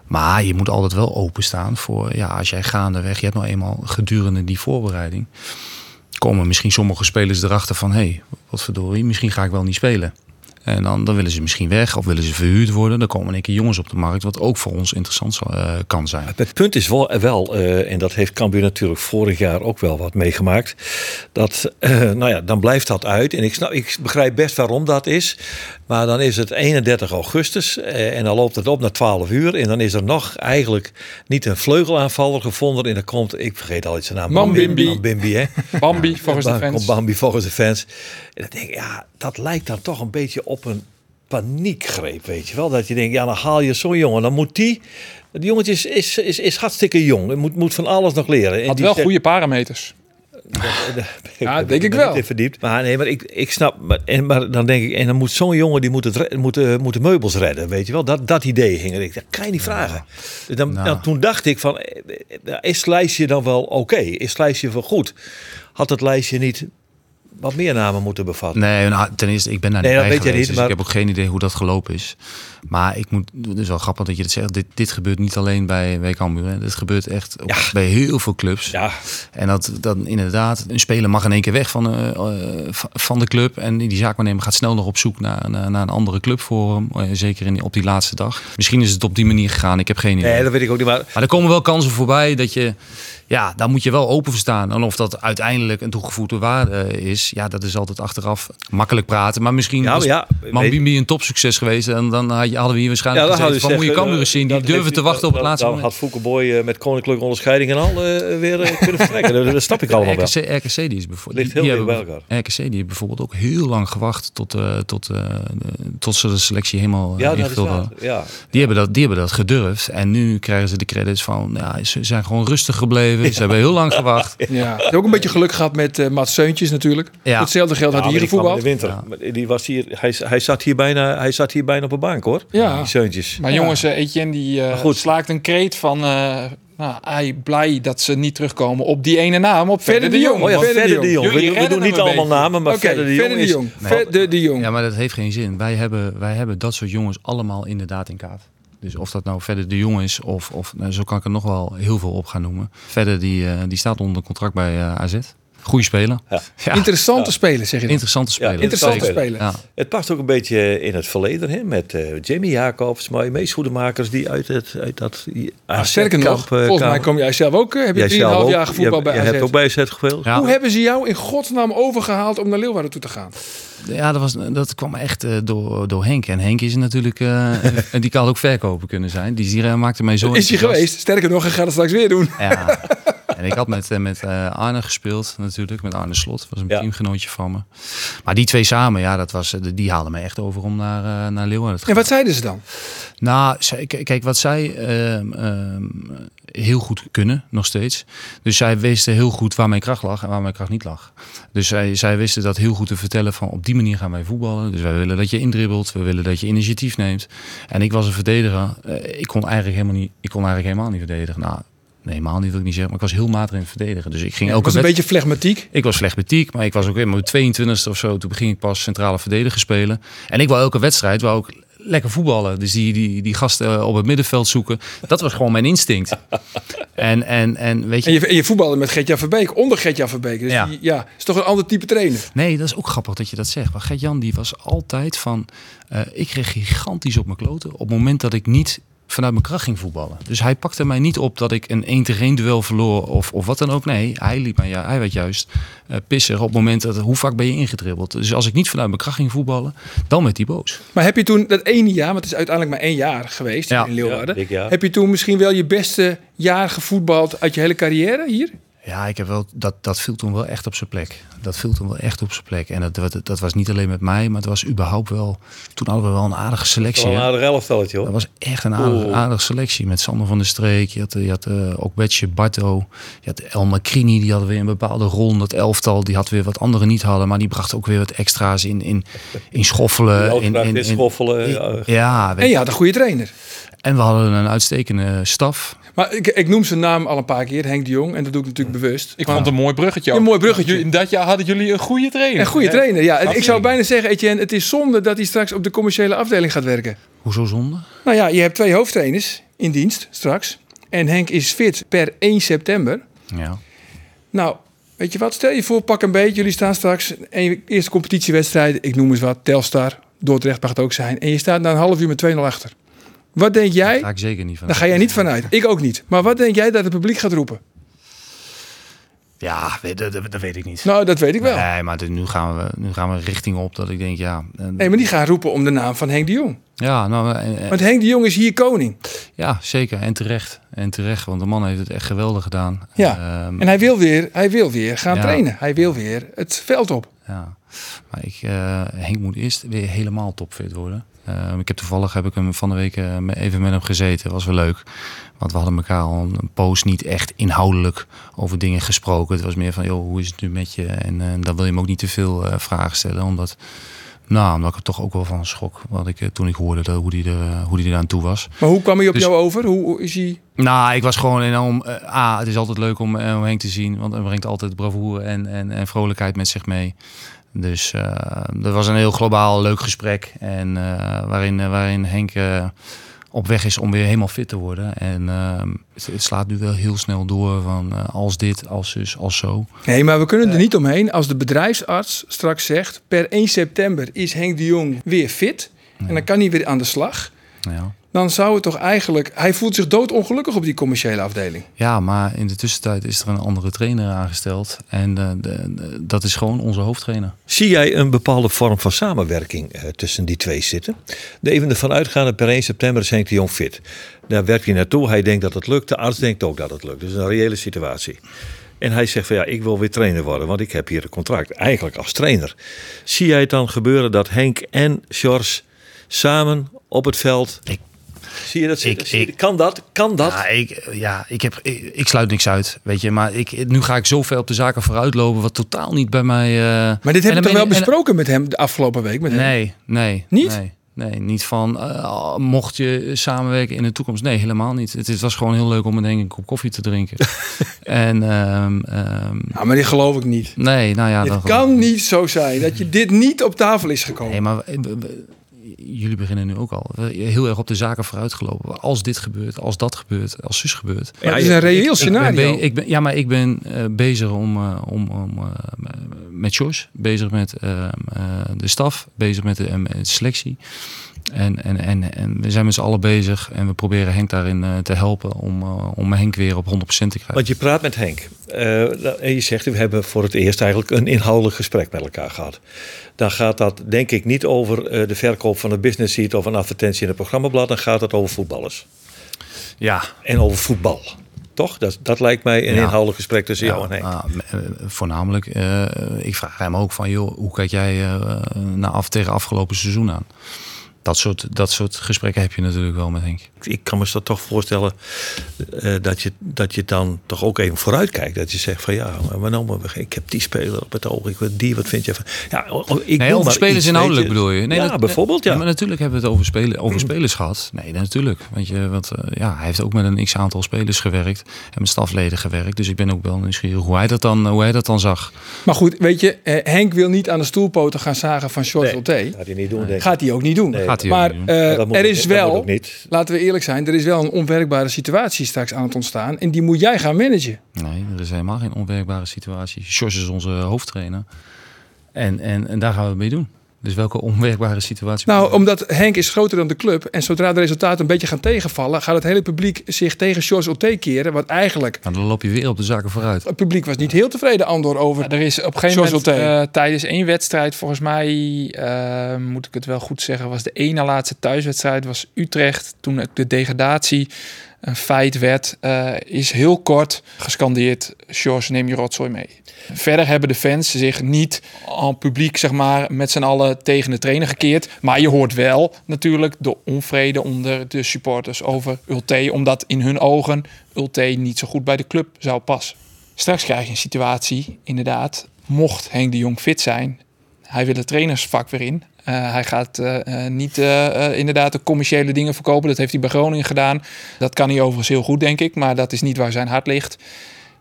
Maar je moet altijd wel openstaan voor, ja, als jij gaandeweg, je hebt nou eenmaal gedurende die voorbereiding, komen misschien sommige spelers erachter van, hé, hey, wat verdorie, misschien ga ik wel niet spelen. En dan, dan willen ze misschien weg of willen ze verhuurd worden. Dan komen in één keer jongens op de markt, wat ook voor ons interessant zal- eh, kan zijn. Het punt is wel, wel eh, en dat heeft Cambuur natuurlijk vorig jaar ook wel wat meegemaakt. Dat, eh, nou ja, dan blijft dat uit. En ik, snap, ik begrijp best waarom dat is. Maar dan is het 31 augustus eh, en dan loopt het op naar 12 uur. En dan is er nog eigenlijk niet een vleugelaanvaller gevonden. En dan komt, ik vergeet al iets zijn naam. Mambimbi. Mambimbi, hè. Bambi volgens de fans. komt Bambi volgens de fans. En dan denk ik, ja, dat lijkt dan toch een beetje op een paniekgreep, weet je wel. Dat je denkt, ja, dan haal je zo'n jongen. Dan moet die... Die jongetje is, is, is, is hartstikke jong. Hij moet, moet van alles nog leren. En Had die wel goede parameters. Ja, denk ik wel. verdiept. Maar nee, maar ik, ik snap. Maar, en, maar dan denk ik, en dan moet zo'n jongen die moet, het, moet, eh, moet de meubels redden, weet je wel? Dat, dat idee ging er. Ik dacht, kan je niet vragen. Dus dan, Nou. dan, toen dacht ik van, eh, eh, is het lijstje dan wel oké? Is het lijstje wel goed? Had het lijstje niet wat meer namen moeten bevatten. Nee, nou, ten eerste, ik ben daar Nee, niet dat bij weet geweest, niet, dus maar- ik heb ook geen idee hoe dat gelopen is. Maar ik moet, het is wel grappig dat je het zegt. Dit, dit gebeurt niet alleen bij, bij Cambuur. hè. Dit gebeurt echt bij heel veel clubs. Ja, En dat dan inderdaad, een speler mag in één keer weg van, van- van de club. En die zaakwaarnemer gaat snel nog op zoek naar, naar, naar een andere club voor hem. eh, Zeker in, op die laatste dag. Misschien is het op die manier gegaan. Ik heb geen idee. nee, dat weet ik ook niet. Maar Maar er komen wel kansen voorbij dat je, ja, daar moet je wel open voor staan. En of dat uiteindelijk een toegevoegde waarde is, ja, dat is altijd achteraf makkelijk praten. Maar misschien Ja, was maar ja, Mambimbi een topsucces geweest. En dan had je- hadden we hier waarschijnlijk dan gezegd van, moet je Cambuur zien, die durven te wachten op het laatste Dan moment. had Foukeboy eh, met koninklijke onderscheiding en al eh, weer eh, kunnen vertrekken. dat, snap ik allemaal wel. RKC, die is bijvoorbeeld. Ligt heel bij elkaar. RKC die heeft bijvoorbeeld ook heel lang gewacht tot, tot, tot ze de selectie helemaal Ja, ingevuld hadden. Ja. Die hebben, dat, die hebben dat gedurfd. En nu krijgen ze de credits van, ja, ze zijn gewoon rustig gebleven. Ze hebben heel lang gewacht. Ja. Hebt ook een beetje geluk gehad met eh Mats Seuntjes natuurlijk. Ja. Hetzelfde geld had Ja, hier gevoetbald. de winter. Die was hier, hij, hij, zat hier bijna, hij zat hier bijna op een bank hoor. Ja. Die zeuntjes. Maar jongens, eh, Etienne die eh, goed. slaakt een kreet van... eh, nou, hij blij dat ze niet terugkomen op die ene naam, op Verder de Jong. Oh ja, Verder verder de de Jong. Jullie We, doen- niet allemaal beetje. namen, maar Oké, verder de Jong is... Jong. Verder de Jong. Ja, maar dat heeft geen zin. Wij hebben, wij hebben dat soort jongens allemaal inderdaad in kaart. Dus of dat nou verder de jong is of, of nou, zo kan ik er nog wel heel veel op gaan noemen. Verder die, eh, die staat onder contract bij eh, AZ. Goeie speler. Ja. Ja, Interessante spelen, zeg je dan. interessante speler. Interessante speler. Ja. Het past ook een beetje in het verleden hè, met eh, Jamie Jacobs, maar meest goedemakers die uit, het, uit dat Ah, sterker nog, eh, volgens mij kom jij zelf ook. eh, Heb je Jij zelf 3,5 ook. jaar gevoetbald Je, bij je AZ. hebt ook bij AZ gespeeld. Ja. Hoe hebben ze jou in godsnaam overgehaald om naar Leeuwarden toe te gaan? Ja, dat, was, dat kwam echt eh, door, door Henk. En Henk is natuurlijk, eh, eh, die kan ook verkoper kunnen zijn. Die, die maakte mij zo Is hij geweest? Sterker nog, hij gaat het straks weer doen. Ja. En ik had met, met eh, Arne gespeeld natuurlijk, met Arne Slot. was een Ja. teamgenootje van me. Maar die twee samen, ja, dat was, eh, die haalden me echt over om naar, eh, naar Leeuwarden te gaan. En wat zeiden ze dan? Nou, kijk, wat zij ehm, ehm, heel goed kunnen, nog steeds. Dus zij wisten heel goed waar mijn kracht lag en waar mijn kracht niet lag. Dus zij, zij wisten dat heel goed te vertellen van op die manier gaan wij voetballen. Dus wij willen dat je indribbelt, we willen dat je initiatief neemt. En ik was een verdediger. Eh, ik kon eigenlijk helemaal niet, ik kon eigenlijk helemaal niet verdedigen. Nou, nee, helemaal niet wil ik niet zeggen, maar ik was heel matig in het verdedigen. Dus ik ging elke was een beetje flegmatiek. ik was flegmatiek, maar ik was ook in mijn 22e of zo. Toen begin ik pas centrale verdediger spelen. En ik wou elke wedstrijd wou ook lekker voetballen. Dus die, die, die gasten op het middenveld zoeken. Dat was gewoon mijn instinct. En, en, en weet je... En je, en je voetbalde met Gertjan Verbeek, onder Gertjan Verbeek. Dus Ja. ja. ja, is toch een ander type trainer. Nee, dat is ook grappig dat je dat zegt. Maar Gert-Jan die was altijd van... eh, ik kreeg gigantisch op mijn kloten. Op het moment dat ik niet vanuit mijn kracht ging voetballen. Dus hij pakte mij niet op dat ik een 1 tegen 1 duel verloor of, of wat dan ook. Nee, hij, liet mij, ja, hij werd juist eh pissig op het moment dat... Hoe vaak ben je ingedribbeld? Dus als ik niet vanuit mijn kracht ging voetballen, dan werd hij boos. Maar heb je toen dat ene jaar, want het is uiteindelijk maar één jaar geweest Ja. in Leeuwarden. Ja. Heb je toen misschien wel je beste jaar gevoetbald uit je hele carrière hier? Ja, ik heb wel, dat, dat viel toen wel echt op zijn plek. Dat viel toen wel echt op zijn plek. En dat, dat, dat was niet alleen met mij, maar het was überhaupt wel... Toen hadden we wel een aardige selectie. Wel een aardig elftalletje hoor. Dat was echt een aardige, selectie. Met Sander van der Streek. Je had, je had uh, ook Betje Barto. Je had El Macrini. Die hadden weer een bepaalde rol in dat elftal. Die had weer wat anderen niet hadden. Maar die bracht ook weer wat extra's in, in, in schoffelen. In, in, in, schoffelen. ja. in- ja, weet En je had een goede trainer. en we hadden een uitstekende staf. Maar ik, ik noem zijn naam al een paar keer, Henk de Jong. En dat doe ik natuurlijk bewust. Ik vond het een mooi bruggetje. ook. Een mooi bruggetje. In dat jaar hadden jullie een goede trainer. Een goede trainer, ja. En ik zou bijna zeggen, Etienne, het is zonde dat hij straks op de commerciële afdeling gaat werken. Hoezo zonde? Nou ja, je hebt twee hoofdtrainers in dienst straks. En Henk is fit per 1 september. Ja. Nou, weet je wat? Stel je voor, pak een beetje. Jullie staan straks een eerste competitiewedstrijd. Ik noem eens wat. Telstar, Dordrecht mag het ook zijn. En je staat na een half uur met 2-0 achter. Wat denk jij? Daar ga ik zeker niet van. Daar ga jij niet vanuit. Ik ook niet. Maar wat denk jij dat het publiek gaat roepen? Ja, dat, dat, dat weet ik niet. Nou, dat weet ik wel. Nee, maar dit- nu gaan, we, nu gaan we richting op dat ik denk, ja... eh, Nee, maar die gaan roepen om de naam van Henk de Jong. Ja, nou, eh, eh, Want Henk de Jong is hier koning. ja, zeker. En terecht. En terecht, want de man heeft het echt geweldig gedaan. Ja. Ehm, En hij wil weer, hij wil weer gaan Ja. trainen. Hij wil weer het veld op. Ja, maar ik, Henk moet eerst weer helemaal topfit worden. Eh, ik heb toevallig heb ik hem van de week eh, even met hem gezeten. Was wel leuk. Want we hadden elkaar al een poos niet echt inhoudelijk over dingen gesproken. Het was meer van, joh, hoe is het nu met je? En eh, dan wil je hem ook niet te veel eh, vragen stellen. Omdat Nou, omdat ik er toch ook wel van schrok. Wat ik, toen ik hoorde dat, hoe die er, hoe die er aan toe was. Maar hoe kwam hij op Dus- jou over? Hoe, is hij... Nou, ik was gewoon enorm... eh, A, het is altijd leuk om, om Henk te zien. Want hij brengt altijd bravoure en, en, en vrolijkheid met zich mee. Dus eh dat was een heel globaal leuk gesprek. En eh, waarin, eh, waarin Henk op weg is om weer helemaal fit te worden. En eh, het, het slaat nu wel heel snel door van als dit, als zus, als zo. Nee, maar we kunnen er niet omheen. Als de bedrijfsarts straks zegt... per 1 september is Henk de Jong weer fit... en dan kan hij weer aan de slag... Ja. Dan zou het toch eigenlijk... Hij voelt zich doodongelukkig op die commerciële afdeling. Ja, maar in de tussentijd is er een andere trainer aangesteld. En eh, de, de- dat is gewoon onze hoofdtrainer. Zie jij een bepaalde vorm van samenwerking eh, tussen die twee zitten? De even ervan uitgaande per 1 september is Henk de Jong fit. Daar werkt hij naartoe. Hij denkt dat het lukt. De arts denkt ook dat het lukt. Dus een reële situatie. En hij zegt van ja, ik wil weer trainer worden, want ik heb hier een contract. Eigenlijk als trainer. Zie jij het dan gebeuren dat Henk en Sjors samen op het veld... Ik- Zie je dat zitten? ik- je- kan dat? Kan dat? Ja, ik, ja ik, heb, ik, ik sluit niks uit, weet je. Maar ik, nu ga ik zo ver op de zaken vooruitlopen, wat totaal niet bij mij... eh, Maar dit we dan toch wel je- en- besproken met hem de afgelopen week? Met hem? Nee, nee. Niet? Nee, nee niet van, eh, mocht je samenwerken in de toekomst. Nee, helemaal niet. Het, het was gewoon heel leuk om met een kop koffie te drinken. en ehm, Ja, maar die geloof ik niet. nee, nou ja. Het kan niet zo zijn dat je dit niet op tafel is gekomen. Nee, maar we- jullie beginnen nu ook al heel erg op de zaken vooruitgelopen. Als dit gebeurt, als dat gebeurt, als zus gebeurt. Maar het is een reëel Ik ben scenario. ik ben, ja, maar ik ben eh, bezig om, eh, om, om eh, met Jos, bezig met eh, eh, de staf, bezig met de, eh, met de selectie. En, en, en, en we zijn met z'n allen bezig en we proberen Henk daarin eh, te helpen om, eh, om Henk weer op 100% te krijgen. Want je praat met Henk. Eh, en je zegt, we hebben voor het eerst eigenlijk een inhoudelijk gesprek met elkaar gehad. Dan gaat dat denk ik niet over de verkoop van een business seat of een advertentie in het programmablad. Dan gaat het over voetballers. Ja, En over voetbal. Toch? Dat, dat lijkt mij een Ja. inhoudelijk gesprek tussen jou en Henk. ah, voornamelijk, ik vraag hem ook van, joh, hoe kijk jij naar af tegen afgelopen seizoen aan? Dat soort, dat soort gesprekken heb je natuurlijk wel met Henk. Ik kan me dat toch voorstellen eh, dat, je, dat je dan toch ook even vooruit kijkt. Dat je zegt van ja, maar nou, maar ik heb die speler op het oog. Ik weet die, wat vind je van... Ja, ik Nee, wil over spelers iets, inhoudelijk bedoel je? Nee, ja, dat- bijvoorbeeld ja. maar natuurlijk hebben we het over, spelen, over spelers gehad. Nee, natuurlijk. Want, je, want eh, ja, hij heeft ook met een x-aantal spelers gewerkt. En met stafleden gewerkt. Dus ik ben ook wel nieuwsgierig hoe hij dat dan, hoe hij dat dan zag. Maar goed, weet je, eh, Henk wil niet aan de stoelpoten gaan zagen van George Nee, gaat hij niet doen, denk ik. Gaat hij ook niet doen. Nee. Gaat hij ook maar eh, er is wel, ook niet. laten we eerlijk zijn, er is wel een onwerkbare situatie straks aan het ontstaan. En die moet jij gaan managen. Nee, er is helemaal geen onwerkbare situatie. Sjors is onze hoofdtrainer. En, en, en daar gaan we het mee doen. Dus welke onwerkbare situatie? Nou, omdat Henk is groter dan de club. En zodra de resultaten een beetje gaan tegenvallen, gaat het hele publiek zich tegen George Oté keren. Wat eigenlijk, Nou, dan loop je weer op de zaken vooruit. het publiek was niet heel tevreden Andor over. Ja, er is op een gegeven moment eh, tijdens één wedstrijd, volgens mij eh, moet ik het wel goed zeggen, was de ene laatste thuiswedstrijd was Utrecht. Toen de degradatie een feit werd, eh, is heel kort gescandeerd: Sjors, neem je rotzooi mee. Verder hebben de fans zich niet al publiek, zeg maar, met z'n allen tegen de trainer gekeerd. Maar je hoort wel natuurlijk de onvrede onder de supporters over Ulte, omdat in hun ogen Ulte niet zo goed bij de club zou passen. Straks krijg je een situatie, inderdaad, mocht Henk de Jong fit zijn, hij wil het trainersvak weer in. Eh, hij gaat eh, eh, niet inderdaad de commerciële dingen verkopen. Dat heeft hij bij Groningen gedaan. Dat kan hij overigens heel goed, denk ik. Maar dat is niet waar zijn hart ligt.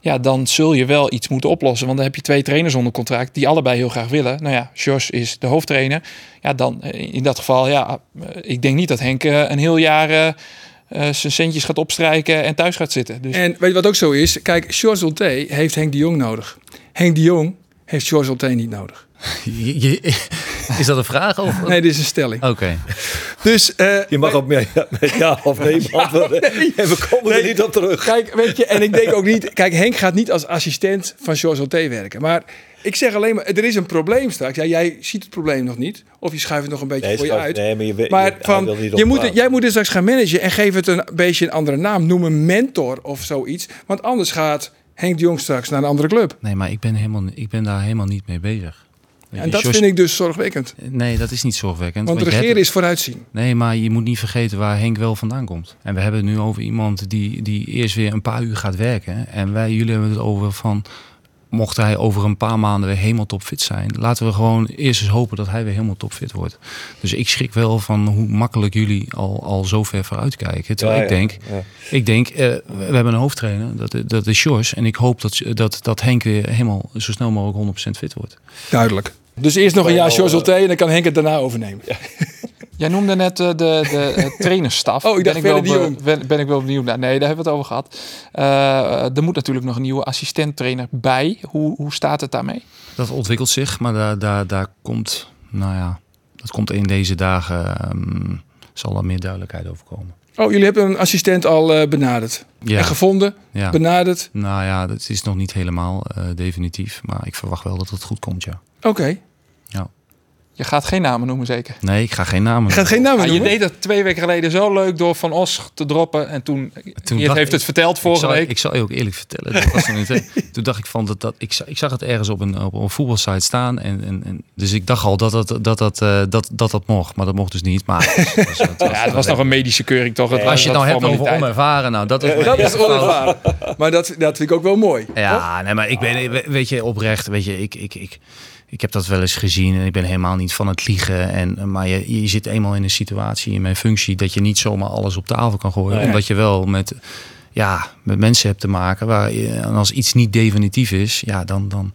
Ja, dan zul je wel iets moeten oplossen. Want dan heb je twee trainers onder contract die allebei heel graag willen. Nou ja, Jos is de hoofdtrainer. Ja, dan in dat geval, ja, ik denk niet dat Henk een heel jaar zijn centjes gaat opstrijken en thuis gaat zitten. Dus En weet je wat ook zo is? Kijk, George Oté heeft Henk de Jong nodig. Henk de Jong heeft George Oté niet nodig. Je- je- is dat een vraag? Of? Nee, dit is een stelling. Oké. Dus eh, Je mag op met ja, met ja of nee beantwoorden. En we komen er niet op terug. Kijk, weet je, en ik denk ook niet... Kijk, Henk gaat niet als assistent van George Oté werken. Maar ik zeg alleen maar, er is een probleem straks. Ja, jij ziet het probleem nog niet. Of je schuift het nog een beetje Nee, voor je uit. nee, maar je maar van, niet je moet, jij moet het straks gaan managen en geef het een beetje een andere naam. Noem een mentor of zoiets. Want anders gaat Henk de Jong straks naar een andere club. Nee, maar ik ben, helemaal, ik ben daar helemaal niet mee bezig. En dat vind ik dus zorgwekkend. Nee, dat is niet zorgwekkend. Want hebt- regeren is vooruitzien. Nee, maar je moet niet vergeten waar Henk wel vandaan komt. En we hebben het nu over iemand die, die eerst weer een paar uur gaat werken. En wij, jullie hebben het over van mocht hij over een paar maanden weer helemaal topfit zijn, laten we gewoon eerst eens hopen dat hij weer helemaal topfit wordt. Dus ik schrik wel van hoe makkelijk jullie al, al zo ver vooruit kijken. Terwijl Ja, ik ja, denk, ja. ik denk eh, we hebben een hoofdtrainer, dat, dat is Jos. En ik hoop dat, dat, dat Henk weer helemaal zo snel mogelijk 100% fit wordt. Duidelijk. Dus eerst nog een jaar George en dan kan Henk het daarna overnemen. Jij noemde net eh, de, de eh, trainersstaf. Oh, ik dacht ben, ik wel, be- ben, ben ik wel benieuwd naar. Nee, daar hebben we het over gehad. Eh, er moet natuurlijk nog een nieuwe assistent-trainer bij. Hoe, hoe staat het daarmee? Dat ontwikkelt zich, maar daar, daar, daar komt, nou ja, dat komt in deze dagen, ehm, zal er meer duidelijkheid over komen. Oh, jullie hebben een assistent al benaderd. Ja. En gevonden, Ja. benaderd. Nou ja, het is nog niet helemaal eh, definitief, maar ik verwacht wel dat het goed komt, ja. Oké. ja. Je gaat geen namen noemen, zeker? Nee, ik ga geen namen Je gaat geen namen Ah, je noemen? deed dat twee weken geleden zo leuk door Van Os te droppen. En toen, Toen je dacht heeft ik- het verteld ik vorige zal, week. ik zal je ook eerlijk vertellen. Dat was nog niet, toen dacht ik van dat, dat ik, ik zag het ergens op een, op een voetbalsite staan. En, en, en, dus ik dacht al dat dat, dat, dat, eh, dat, dat, dat mocht. Maar dat mocht dus niet. Maar het was- het was- het was- ja, het was nog een medische keuring toch? Het was Als je het nou hebt over onervaren, nou dat is Dat is onervaren. Maar dat, dat vind ik ook wel mooi. Ja, nee, maar ik ben, we- weet je, oprecht, weet je, ik, ik, ik, ik heb dat wel eens gezien en ik ben helemaal niet van het liegen. En, maar je, je zit eenmaal in een situatie, in mijn functie, dat je niet zomaar alles op tafel kan gooien. Nee. Omdat je wel met, ja, met mensen hebt te maken waar en als iets niet definitief is, ja, dan. dan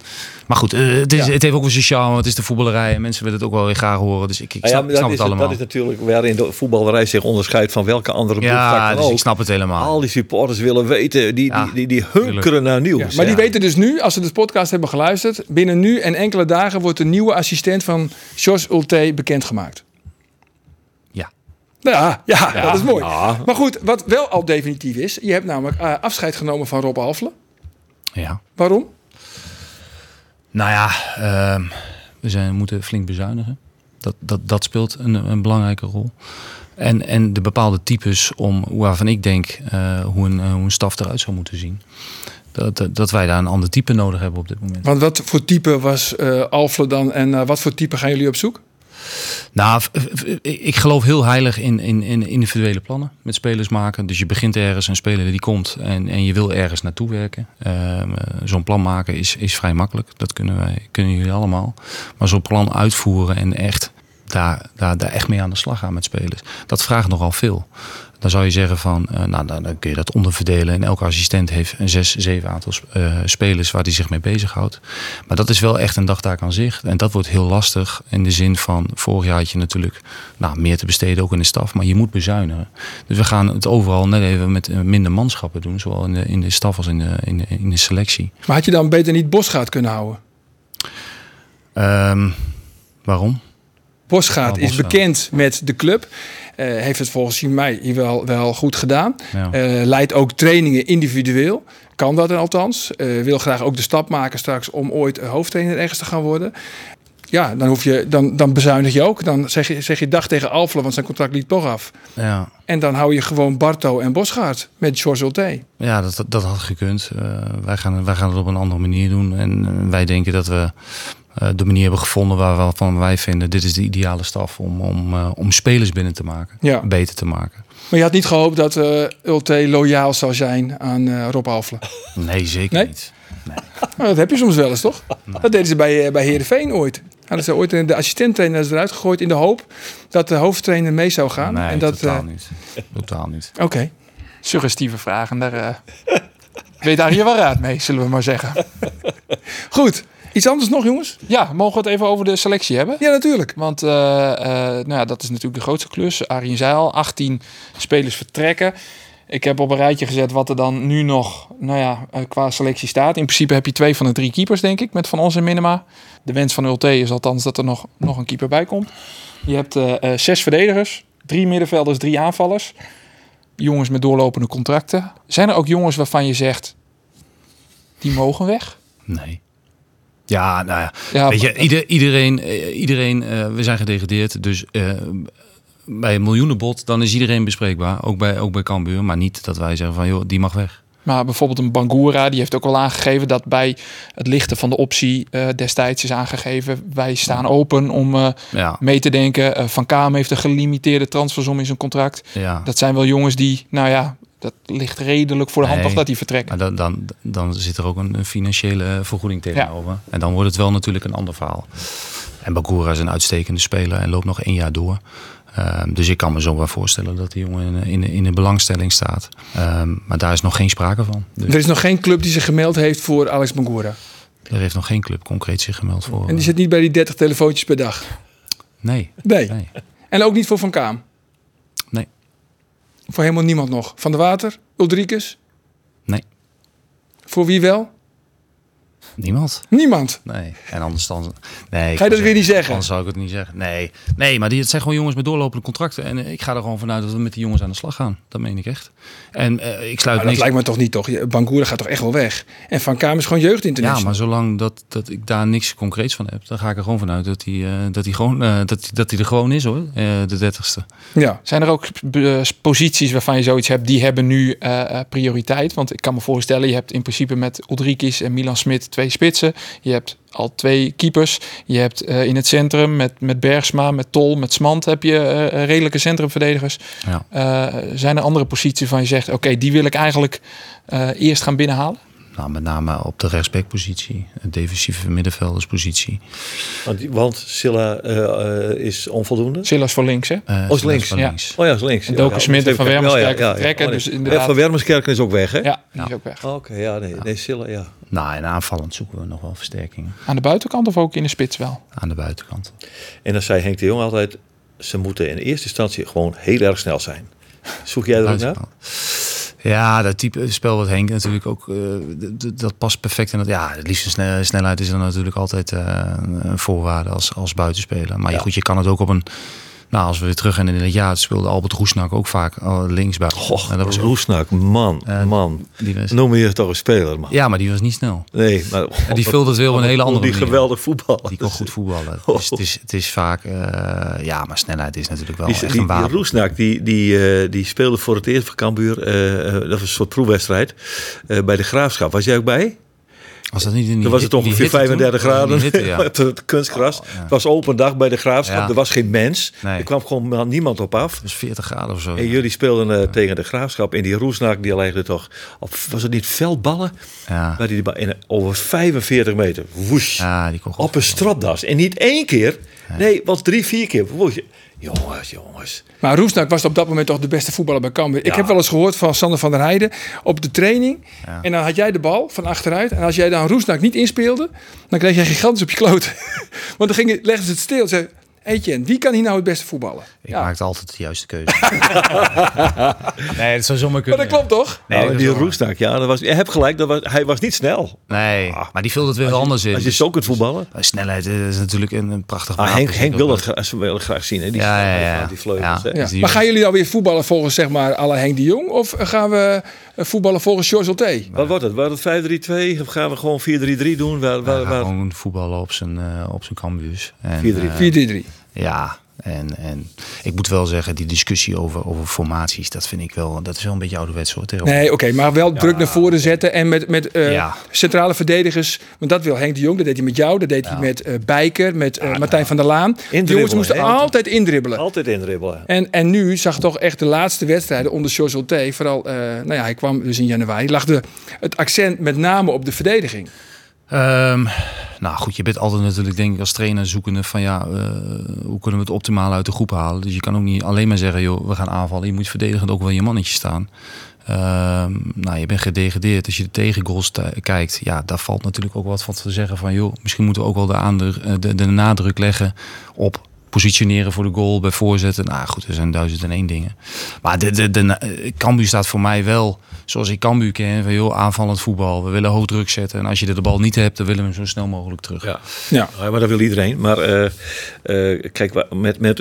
maar goed, eh, het, is, Ja. het heeft ook een sociaal, het is de voetballerij en mensen willen het ook wel weer graag horen. Dus ik, ik Nou ja, snap, ik snap het is, allemaal. dat is natuurlijk waarin de voetballerij zich onderscheidt van welke andere ja, dan dus ook. ik snap het helemaal. Al die supporters willen weten, die, Ja, die, die, die hunkeren naar nieuws. Ja, maar die weten dus nu, als ze de podcast hebben geluisterd, binnen nu en enkele dagen wordt de nieuwe assistent van George Ulte bekendgemaakt. Ja. Ja, ja, dat is mooi. Ja. Maar goed, wat wel al definitief is, je hebt namelijk eh, afscheid genomen van Rob Alfle. Ja. Waarom? Nou ja, ehm, we zijn, moeten flink bezuinigen. Dat, dat, dat speelt een, een belangrijke rol. En, en de bepaalde types om, waarvan ik denk eh, hoe, een, eh, hoe een staf eruit zou moeten zien. Dat, dat, wij daar een ander type nodig hebben op dit moment. Want wat voor type was eh Alfle dan en wat voor type gaan jullie op zoek? Nou, ik geloof heel heilig in, in, in individuele plannen met spelers maken. Dus je begint ergens, een speler die komt en, en je wil ergens naartoe werken. Ehm, eh, zo'n plan maken is, is vrij makkelijk. Dat kunnen wij, kunnen jullie allemaal. Maar zo'n plan uitvoeren en echt daar, daar, daar echt mee aan de slag gaan met spelers. Dat vraagt nogal veel. Dan zou je zeggen van, eh, nou dan, kun je dat onderverdelen. En elke assistent heeft een zes, zeven aantal eh, spelers waar hij zich mee bezighoudt. Maar dat is wel echt een dagtaak aan zich. En dat wordt heel lastig in de zin van, vorig jaar had je natuurlijk nou, meer te besteden, ook in de staf. Maar je moet bezuinigen. Dus we gaan het overal net even met eh, minder manschappen doen. Zowel in de, in de staf als in de, in de, in de selectie. Maar had je dan beter niet Bosgaard kunnen houden? Ehm, waarom? Bosgaard is bekend met de club. Eh, heeft het volgens mij hier wel, wel goed gedaan. Ja. Eh, leidt ook trainingen individueel. Kan dat dan althans. Eh, wil graag ook de stap maken straks om ooit hoofdtrainer ergens te gaan worden. Ja, dan, hoef je, dan, dan bezuinig je ook. Dan zeg je, zeg je dag tegen Alfle, want zijn contract liep toch af. Ja, En dan hou je gewoon Barto en Bosgaard met George Ulte. Ja, dat, dat had gekund. Eh, wij, gaan, wij gaan het op een andere manier doen. En wij denken dat we de manier hebben gevonden waarvan wij vinden... dit is de ideale staf om, om, eh, om spelers binnen te maken. Ja. Beter te maken. Maar je had niet gehoopt dat eh Ulte loyaal zou zijn aan eh, Rob Alfle. Nee, zeker Nee? niet. Nou, dat heb je soms wel eens, toch? Dat deden ze bij, eh, bij Heerenveen ooit. Hadden ze ooit de assistenttrainer eruit gegooid in de hoop dat de hoofdtrainer mee zou gaan. Nee, en dat, totaal eh, niet. Totaal niet. Oké. Suggestieve vragen. Daar eh, weet daar je wel raad mee, zullen we maar zeggen. Goed. Iets anders nog, jongens? Ja, mogen we het even over de selectie hebben? Ja, natuurlijk. Want eh, eh, nou ja, dat is natuurlijk de grootste klus. Arjen Zeil, 18 spelers vertrekken. Ik heb op een rijtje gezet wat er dan nu nog nou ja, eh, qua selectie staat. In principe heb je twee van de drie keepers, denk ik, met Van Ons en Minima. De wens van Ulte is althans dat er nog, nog een keeper bij komt. Je hebt eh, zes verdedigers, drie middenvelders, drie aanvallers. Jongens met doorlopende contracten. Zijn er ook jongens waarvan je zegt, die mogen weg? Nee. Ja, nou ja. Ja, Weet je, ieder, iedereen, eh, iedereen eh, we zijn gedegradeerd. Dus eh, bij een miljoenenbod, dan is iedereen bespreekbaar. Ook bij, ook bij Cambuur. Maar niet dat wij zeggen van, joh, die mag weg. Maar bijvoorbeeld een Bangura, die heeft ook al aangegeven dat bij het lichten van de optie destijds is aangegeven. Wij staan open om Ja, mee te denken. Van Kaam heeft een gelimiteerde transfersom in zijn contract. ja. Dat zijn wel jongens die, nou ja, Dat ligt redelijk voor de hand Nee. dat hij vertrekt. Maar dan, dan, dan zit er ook een, een financiële vergoeding tegenover. En dan wordt het wel natuurlijk een ander verhaal. En Bakura is een uitstekende speler en loopt nog één jaar door. Ehm, dus ik kan me zo wel voorstellen dat die jongen in, in, in de belangstelling staat. Ehm, maar daar is nog geen sprake van. Dus Er is nog geen club die zich gemeld heeft voor Alex Bangura. er heeft nog geen club concreet zich gemeld voor. En die zit niet bij die 30 telefoontjes per dag. Nee, Nee. nee, En ook niet voor Van Kaam. Voor helemaal niemand nog. Van de Water, Ulrikes. nee. Voor wie wel? Niemand. Niemand. Nee. En anders dan. Nee, Ga je dat weer niet zeggen? Anders zou ik het niet zeggen. Nee, nee maar die, het zijn gewoon jongens met doorlopende contracten. En eh, ik ga er gewoon vanuit dat we met die jongens aan de slag gaan. Dat meen ik echt. En eh, ik sluit Maar dat niks. lijkt me toch niet, toch? Je- Bangura gaat toch echt wel weg? En Van Kaam is gewoon jeugdinternational. Ja, maar zolang dat, dat ik daar niks concreets van heb, dan ga ik er gewoon vanuit dat hij, eh, dat hij, gewoon, eh, dat, dat hij er gewoon is hoor. Eh, de dertigste. Ja. Zijn er ook posities waarvan je zoiets hebt, die hebben nu eh, eh, prioriteit? Want ik kan me voorstellen, je hebt in principe met Ulrikis en Milan Smit twee spitsen. Je hebt al twee keepers. Je hebt eh, in het centrum met, met Bergsma, met Tol, met Smant heb je eh, redelijke centrumverdedigers. Ja. Eh, zijn er andere posities waarvan je zegt, oké, die wil ik eigenlijk eh, eerst gaan binnenhalen? Nou, met name op de rechtsbackpositie, een defensieve middenvelderspositie. Want, want Silla eh, eh, is onvoldoende. Silas voor links, hè? Eh, Oh, is links. van Ja. links. Oh ja, is links. En Doken Ja, Smit Van ja, Wermerskerken ja, Oh, nee. dus inderdaad- Ja, Van Wermerskerken is ook weg, hè? Ja, die is ook weg. Oh, Oké, ja, nee, nee, Silla, ja. Nou, en aanvallend zoeken we nog wel versterkingen Aan de buitenkant of ook in de spits wel? aan de buitenkant. En dan zei Henk de Jong altijd, ze moeten in eerste instantie gewoon heel erg snel zijn. Zoek jij er ook naar? Ja, dat type spel wat Henk natuurlijk ook, eh, dat past perfect in dat. Ja, het liefste snel- snelheid is dan natuurlijk altijd eh, een voorwaarde als, als buitenspeler. Maar Ja. goed, je kan het ook op een. Nou, als we weer terug gaan in het jaar, speelde Albert Roesnak ook vaak eh, linksbuiten. Goh, en dat was Roesnak, man, man. die was, Noem je toch een speler, man. ja, maar die was niet snel. Nee, maar... En die vulde het wel op een hele andere Die manier. geweldig voetbal. Die kon goed voetballen. Oh. Dus het, is, het is vaak, eh, ja, maar snelheid is natuurlijk wel Die, echt die, een die wapen. Roesnak, die, die, eh, die speelde voor het eerst voor Cambuur. dat was een soort proefwedstrijd. bij de Graafschap. Was jij ook bij? Dat niet in die Toen was het ongeveer hitte toen? 35 Was het graden. hitte, ja. het kunstgras. Het was open dag bij de Graafschap. Ja. Er was geen mens. Nee. Er kwam gewoon niemand op af. Was 40 graden of zo. En jullie speelden eh, tegen de Graafschap. En die Roesnak, die legde toch... Op, was het niet veldballen? Ja. Maar die, over 45 meter. Die goed op een stropdas. En niet één keer. Nee, was drie, vier keer. Woesh. Jongens, jongens. Maar Roesnak was op dat moment toch de beste voetballer bij Cambuur. Ik heb wel eens gehoord van Sander van der Heijden op de training. Ja. En dan had jij de bal van achteruit. En als jij dan Roesnak niet inspeelde, dan kreeg jij gigantisch op je kloot. Want dan ging, je- legden ze het stil. Zei, Etienne, wie kan hier nou het beste voetballen? Ik Ja. maakte altijd de juiste keuze. nee, het zou zomaar Maar kunnen. dat klopt toch? Nee, Nou, dat die Roesnak, ja, dat was, je hebt gelijk, dat was, hij was niet snel. Nee, maar die vulde het weer anders in. Als je Dus- zo kunt voetballen. dus snelheid is natuurlijk een, een prachtig Ah. Henk, Henk wil dat graag, wil dat graag zien, hè? Die, Ja, ja, ja. die vleugels. Ja. hè? Ja. Dus Maar gaan jullie nou weer voetballen volgens zeg maar alle Henk de Jong? Of gaan we eh, voetballen volgens George Olte? Wat wordt het? Wordt het 5-3-2? Of gaan we gewoon 4-3-3 doen? Waar, waar, waar- gewoon voetballen op zijn, eh op zijn cambuurs. En, 4-3. eh, 4-3-3. Ja, en, en ik moet wel zeggen, die discussie over, over formaties, dat vind ik wel, dat is wel een beetje ouderwets hoor. Nee, oké, maar wel druk naar voren zetten en met, met eh, Ja. centrale verdedigers. Want dat wil Henk de Jong, dat deed hij met jou, dat deed hij met eh Bijker, met eh, Martijn van der Laan. De jongens moesten altijd indribbelen. Altijd indribbelen. En, en nu zag toch echt de laatste wedstrijden onder Olte, vooral, eh, nou ja, hij kwam dus in januari, lag de, het accent met name op de verdediging. Ehm, nou goed, je bent altijd natuurlijk denk ik als trainer zoekende van ja, eh, hoe kunnen we het optimaal uit de groep halen. Dus je kan ook niet alleen maar zeggen, joh, we gaan aanvallen. Je moet verdedigend ook wel je mannetje staan. Ehm, nou, je bent gedegradeerd. Als je de tegengoals kijkt, ja, daar valt natuurlijk ook wat van te zeggen van joh, misschien moeten we ook wel eh, de, de nadruk leggen op positioneren voor de goal bij voorzetten. Nou goed, er zijn duizend en één dingen. Maar de, de, de, eh, staat voor mij wel zoals ik Cambuur ken. Van, joh, aanvallend voetbal. We willen hoog druk zetten. En als je de bal niet hebt, dan willen we hem zo snel mogelijk terug. Ja. Ja. Ja, maar dat wil iedereen. Maar eh, eh, kijk, met, met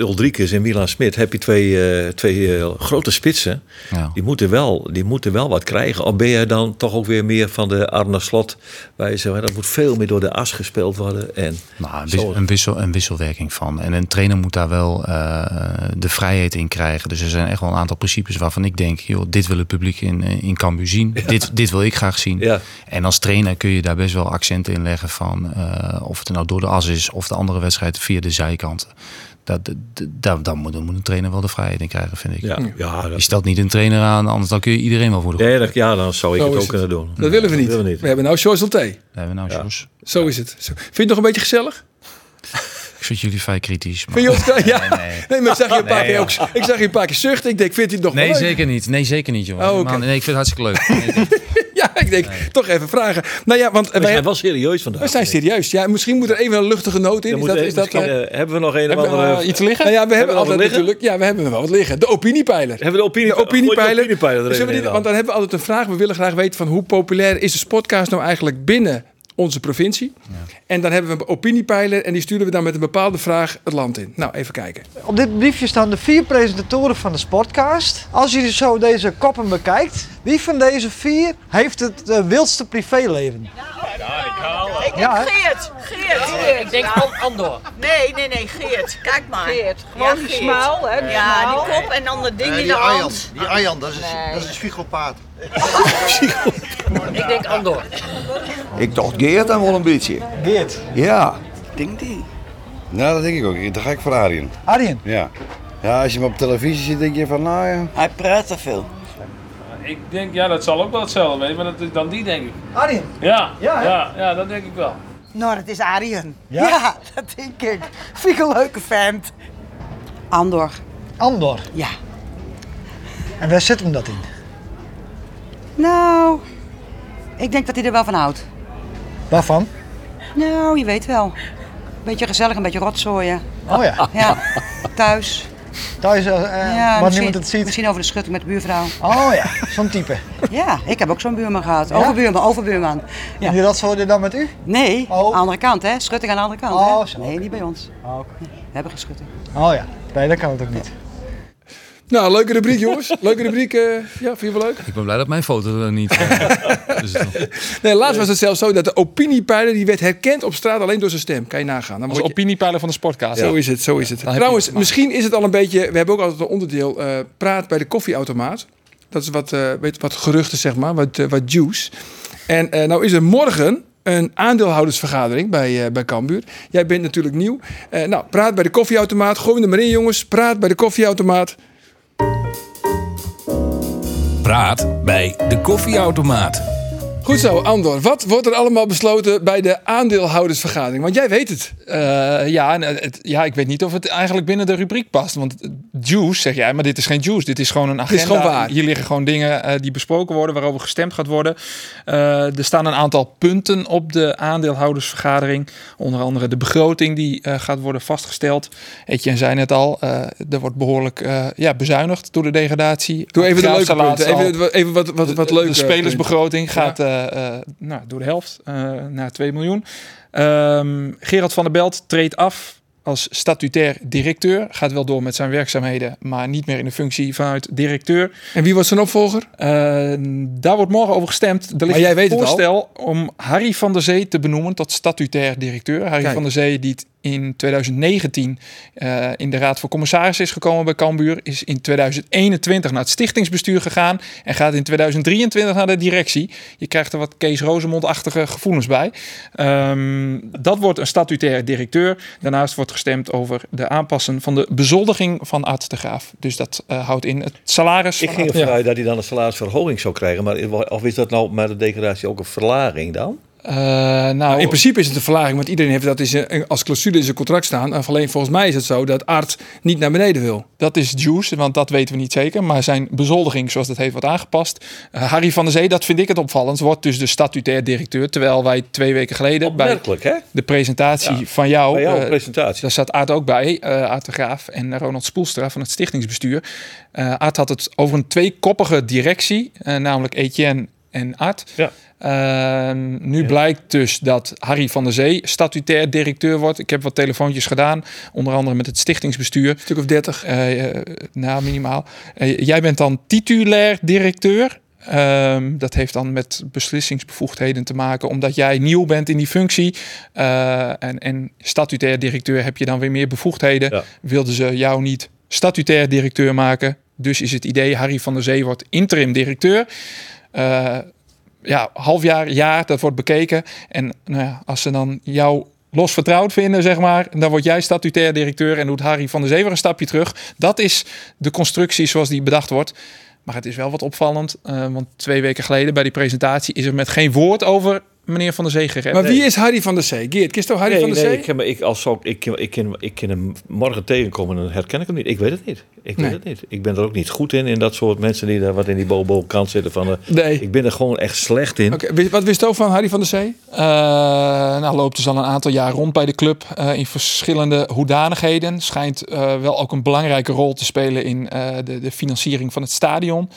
en Milan Smit heb je twee, eh, twee grote spitsen. Ja. Die moeten, wel, die moeten wel wat krijgen. Of ben jij dan toch ook weer meer van de Arne Slot? Waar je zegt, hè, dat moet veel meer door de as gespeeld worden. En Nou, een, wissel, een, wissel, een wisselwerking van. En een trainer moet daar wel eh, de vrijheid in krijgen. Dus er zijn echt wel een aantal principes waarvan ik denk... Joh, dit wil het publiek in, in Cambuur zien. Dit, dit wil ik graag zien. Ja. En als trainer kun je daar best wel accenten in leggen van... eh, of het nou door de as is of de andere wedstrijd via de zijkanten. dat, dat, dat- dan, moet, dan moet een trainer wel de vrijheid in krijgen, vind ik. Ja, ja, Je dat, stelt niet een trainer aan, anders dan kun je iedereen wel voor de nee, dat, ja dan zou ik Zo het ook kunnen doen. Dat willen we niet. Dat willen we niet. We hebben nou Thee. Daar hebben we nou, Jos. Zo is het. Zo. Vind je het nog een beetje gezellig? Ik vind jullie vrij kritisch. Maar... Vind je ons, ja. Nee, nee. Nee, maar ik zag je een paar Nee, keer ook. Ik zag je een paar keer zuchten. Ik denk, vindt hij het nog Nee, wel leuk? zeker niet. Nee, zeker niet, jongen. Oh, oké. Man, Nee, ik vind het hartstikke leuk. Nee, Ja, ik denk, toch even vragen. Nou ja, want We wij, zijn wel serieus vandaag. we zijn serieus. Ja, misschien moet er even een luchtige noot in. Dan Is dat, is dat, eh, hebben we nog een of hebben we, andere... eh, iets liggen? Nou ja, we hebben altijd natuurlijk... Ja, we hebben wel wat liggen. De opiniepeiler. hebben we de opinie, De opiniepeiler. Opiniepeiler er want dan hebben we altijd een vraag. We willen graag weten van hoe populair is de podcast nou eigenlijk binnen onze provincie. En dan hebben we een opiniepeiler en die sturen we dan met een bepaalde vraag het land in. Nou, even kijken. Op dit briefje staan de vier presentatoren van de Sportcast. Als je zo deze koppen bekijkt, wie van deze vier heeft het eh, wildste privéleven? Ja, hè? Geert, Geert. Ik denk Andor. Nee, nee, nee, Geert. Kijk maar. Geert, gewoon die smaal, hè? Ja, die kop en dan dat ding in de hand. Die Arjan, dat is, dat is een psychopaat. Ik denk Andor. Ik dacht Geert dan wel een beetje. Geert. Ja. Denk die? Nou, dat denk ik ook. Dan ga ik voor Arjen. Arjen. Ja. Ja, als je hem op televisie ziet, denk je van, nou ja. Hij praat te veel. Ik denk, ja, dat zal ook wel hetzelfde wezen, maar dat is dan die denk ik. Arjen. Ja, Ja, ja, ja, dat denk ik wel. Nou, dat is Arjen. Ja? Ja, dat denk ik. Vind ik een leuke vent. Andor. Andor. Ja. En waar zit hem dat in? Nou, ik denk dat hij er wel van houdt. Waarvan? Nou, je weet wel. Beetje gezellig, een beetje rotzooien. Oh ja. Ja, thuis. Thuis, eh, Ja, waar niemand het ziet. misschien over de schutting met de buurvrouw. Oh ja, zo'n type. Ja, ik heb ook zo'n buurman gehad. Ja? Overbuurman, overbuurman. En die rotzooi dan met u? Nee, Oh. aan de andere kant, hè? Schutting aan de andere kant, Oh, hè? Nee, niet bij ons. Oh. We hebben geen schutting. Oh ja. Nee, dat kan het ook niet. Nou, leuke rubriek jongens. Leuke rubriek. eh, ja, vind je wel leuk? Ik ben blij dat mijn foto er niet... dus dan- Nee, laatst was het zelfs zo dat de opiniepeiler die werd herkend op straat alleen door zijn stem. Kan je nagaan. Dan Als word je- opiniepeiler van de Sportcast. Zo is het, zo is het. je Trouwens, het misschien is het al een beetje... We hebben ook altijd een onderdeel eh, praat bij de koffieautomaat. Dat is wat, eh, weet, wat geruchten, zeg maar, wat, wat juice. En eh, nou is er morgen een aandeelhoudersvergadering bij, eh bij Cambuur. Jij bent natuurlijk nieuw. Eh, nou, praat bij de koffieautomaat. Gooi hem er maar in, jongens. Praat bij de koffieautomaat. Praat bij de koffieautomaat. Goed zo, Andor. Wat wordt er allemaal besloten bij de aandeelhoudersvergadering? Want jij weet het. Eh, ja, en het, ja, ik weet niet of het eigenlijk binnen de rubriek past. Want juice, zeg jij, maar dit is geen juice. Dit is gewoon een agenda. is gewoon waar. Hier liggen gewoon dingen eh, die besproken worden, waarover gestemd gaat worden. Eh, er staan een aantal punten op de aandeelhoudersvergadering. Onder andere de begroting die eh, gaat worden vastgesteld. Etienne zei net al, eh, er wordt behoorlijk eh, ja, bezuinigd door de degradatie. Doe even de leuke punten. Even, even wat, wat, wat leuk. De spelersbegroting gaat eh, eh, nou, door de helft eh, naar 2 miljoen. Ehm, Gerard van der Belt treedt af als statutair directeur. Gaat wel door met zijn werkzaamheden, maar niet meer in de functie vanuit directeur. En wie was zijn opvolger? Eh, daar wordt morgen over gestemd. Er ligt jij een weet het al. voorstel om Harry van der Zee te benoemen tot statutair directeur. Harry Kijk. van der Zee, die in 2019 eh, in de Raad van Commissarissen is gekomen bij Cambuur, is in 2021 naar het stichtingsbestuur gegaan en gaat in 2023 naar de directie. Je krijgt er wat Kees Rozemond-achtige gevoelens bij. Ehm, dat wordt een statutair directeur. Daarnaast wordt gestemd over de aanpassen van de bezoldiging van Arts de Graaf. Dus dat eh, houdt in het salaris. Ik ging ervan uit dat hij dan een salarisverhoging zou krijgen. Maar of is dat nou met de degradatie ook een verlaging dan? Eh, nou, In principe is het een verlaging, want iedereen heeft dat in als clausule in zijn contract staan. En alleen volgens mij is het zo dat Art niet naar beneden wil. Dat is juice, want dat weten we niet zeker. Maar zijn bezoldiging, zoals dat heet, wordt aangepast. Eh, Harry van der Zee, dat vind ik het opvallend, wordt dus de statutair directeur. Terwijl wij twee weken geleden bij hè? de presentatie Ja, van jou... Bij jouw eh, presentatie. daar zat Aart ook bij, eh Aart de Graaf en Ronald Spoelstra van het stichtingsbestuur. Eh Aart had het over een tweekoppige directie, eh, namelijk Etienne en Aart. Ja. Eh, nu blijkt dus dat Harry van der Zee statutair directeur wordt. Ik heb wat telefoontjes gedaan, onder andere met het stichtingsbestuur. Een stuk of dertig. Eh, eh, nou, minimaal. Eh, jij bent dan titulair directeur. Ehm, dat heeft dan met beslissingsbevoegdheden te maken, omdat jij nieuw bent in die functie. En, en statutair directeur heb je dan weer meer bevoegdheden. Ja. Wilden ze jou niet statutair directeur maken. Dus is het idee, Harry van der Zee wordt interim directeur. Eh, ja, half jaar, jaar, dat wordt bekeken. En nou ja, als ze dan jou los vertrouwd vinden, zeg maar. Dan word jij statutair directeur en doet Harry van der Zever een stapje terug. Dat is de constructie zoals die bedacht wordt. Maar het is wel wat opvallend, uh, want twee weken geleden bij die presentatie is er met geen woord over meneer Van der Zee gerept. Maar wie is Harry van der Zee? Geert, kist Harry nee, van der nee, Zee? Ik, ken, ik, als zo, ik, ik, ken, ik ken hem morgen tegenkomen en dan herken ik hem niet. Ik weet het niet. Ik Nee. weet het niet. Ik ben er ook niet goed in, in dat soort mensen die daar wat in die bobo kant zitten. Van, de, Nee. Ik ben er gewoon echt slecht in. Oké, wat wist je ook van Harry van der Zee? Eh, nou, loopt dus al een aantal jaar rond bij de club eh, in verschillende hoedanigheden. Schijnt eh, wel ook een belangrijke rol te spelen in eh, de, de financiering van het stadion.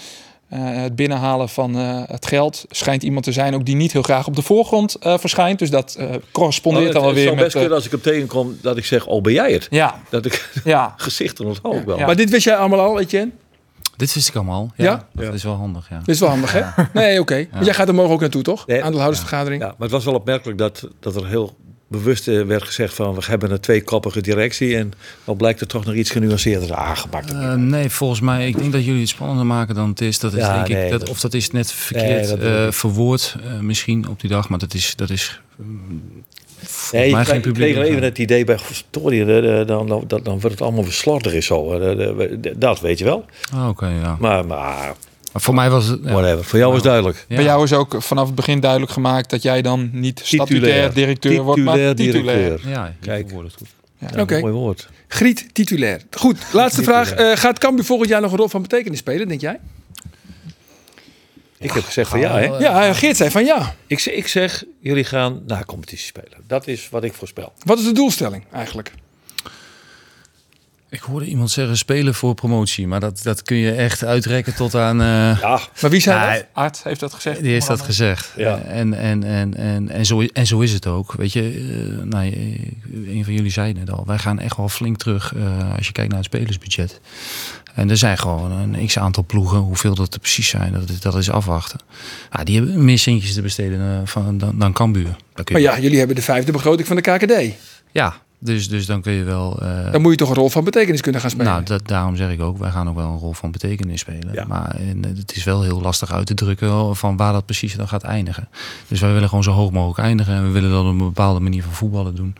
Eh, het binnenhalen van eh, het geld schijnt iemand te zijn ook die niet heel graag op de voorgrond eh, verschijnt. Dus dat eh, correspondeert Oh, dan het, wel het weer zou met... best kunnen als ik hem tegenkom dat ik zeg, oh ben jij het? Ja. Dat ik ja. gezichten onthoud ook wel. Maar dit wist jij allemaal al, Etienne? Dit wist ik allemaal. Ja, Ja? Dat is wel handig, ja. Dit is wel handig, hè? Nee, oké. Want jij gaat er morgen ook naartoe, toch? Aandeelhoudersvergadering. Ja, maar het was wel opmerkelijk dat, dat er heel bewust eh, werd gezegd van we hebben een tweekoppige directie en dan blijkt er toch nog iets genuanceerder aangepakt. Eh, nee, volgens mij, ik denk dat jullie het spannender maken dan het is. Dat is Ja, denk nee, ik, dat, of dat is net verkeerd Nee, dat bedoel eh, ik. verwoord misschien op die dag, maar dat is, dat is mm, Nee, ik, geen ik publiek. kreeg even het idee bij eh, dan, dan, dan, dan wordt het allemaal verslordig en zo. Dat weet je wel. Ah, Oké, ja. Maar Maar voor mij was het... ja. whatever. Voor jou was het duidelijk. Ja. Bij jou is ook vanaf het begin duidelijk gemaakt dat jij dan niet statutair directeur wordt, maar Titulair. Ja, Kijk. Kijk. het goed. Ja, Oké. Mooi woord. Griet, titulair. Goed, laatste vraag. Eh, gaat Cambuur volgend jaar nog een rol van betekenis spelen, denk jij? Ik heb gezegd van ja, hè? Ja, eh, Geert zei van ja. Ik, zeg- ik zeg, jullie gaan naar competitie spelen. Dat is wat ik voorspel. Wat is de doelstelling eigenlijk? Ik hoorde iemand zeggen spelen voor promotie, maar dat, dat kun je echt uitrekken tot aan... eh, Ja, Maar wie zei Ja, dat? Art heeft dat gezegd. Die heeft dat gezegd. Ja. En, en, en, en, en, zo, en zo is het ook. Weet je, nou, eh, een van jullie zei het al. Wij gaan echt wel flink terug eh, als je kijkt naar het spelersbudget. En er zijn gewoon een x aantal ploegen. Hoeveel dat er precies zijn, dat, is- dat is afwachten. Ah, die hebben meer centjes te besteden van, dan, dan Cambuur. Maar ja, jullie hebben de vijfde begroting van de KKD. ja dus, dus dan kun je wel... eh, Dan moet je toch een rol van betekenis kunnen gaan spelen. nou, dat, daarom zeg ik ook, wij gaan ook wel een rol van betekenis spelen. Ja. Maar en, eh, het is wel heel lastig uit te drukken van waar dat precies dan gaat eindigen. Dus wij willen gewoon zo hoog mogelijk eindigen. En we willen dat op een bepaalde manier van voetballen doen.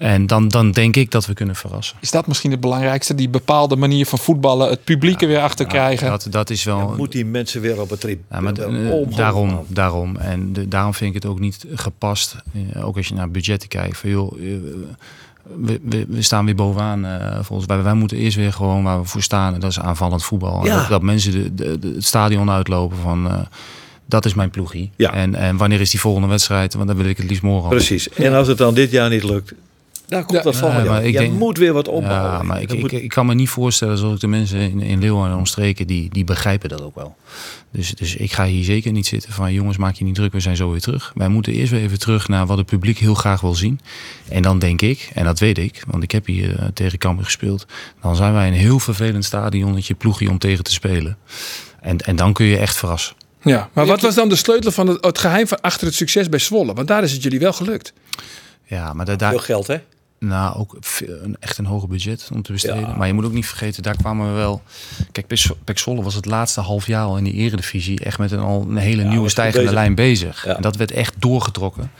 En dan, dan denk ik dat we kunnen verrassen. Is dat misschien het belangrijkste? Die bepaalde manier van voetballen, het publiek er weer achter krijgen. Dat, dat is wel... Je moet die mensen weer op het trip. Ja, maar omhoog daarom, daarom. En de- daarom vind ik het ook niet gepast. eh, ook als je naar budgetten kijkt. Van, joh, eh, we, we, we staan weer bovenaan. eh volgens wij, wij moeten eerst weer gewoon waar we voor staan. En dat is aanvallend voetbal. En Ja. Dat, dat mensen de, de, de- het stadion uitlopen van... eh, dat is mijn ploegie. Ja. En, en wanneer is die volgende wedstrijd? Want dan wil ik het liefst morgen. al. Precies. En als het dan dit jaar niet lukt, dan komt Ja. dat volgend Ja, maar jaar. ik Je denk- moet weer wat opbouwen. Ja, maar ik, Dat ik, kan me niet voorstellen, zoals ik de mensen in, in Leeuwarden en omstreken, die, die begrijpen dat ook wel. Dus, dus ik ga hier zeker niet zitten van jongens, maak je niet druk, we zijn zo weer terug. Wij moeten eerst weer even terug naar wat het publiek heel graag wil zien. En dan denk ik, en dat weet ik, want ik heb hier eh, tegen Cambuur gespeeld, dan zijn wij een heel vervelend stadionnetje ploegie om tegen te spelen. En, en dan kun je echt verrassen. Ja, maar wat was dan de sleutel van het, het geheim van achter het succes bij Zwolle? Want daar is het jullie wel gelukt. Ja, maar da- daar, Veel geld, hè? Nou, ook een, echt een hoger budget om te besteden. Ja. Maar je moet ook niet vergeten, daar kwamen we wel... Kijk, Pek Zwo- Pek Zwolle was het laatste half jaar al in die eredivisie... echt met een, al een hele nieuwe stijgende bezig. lijn bezig. Ja. En dat werd echt doorgetrokken.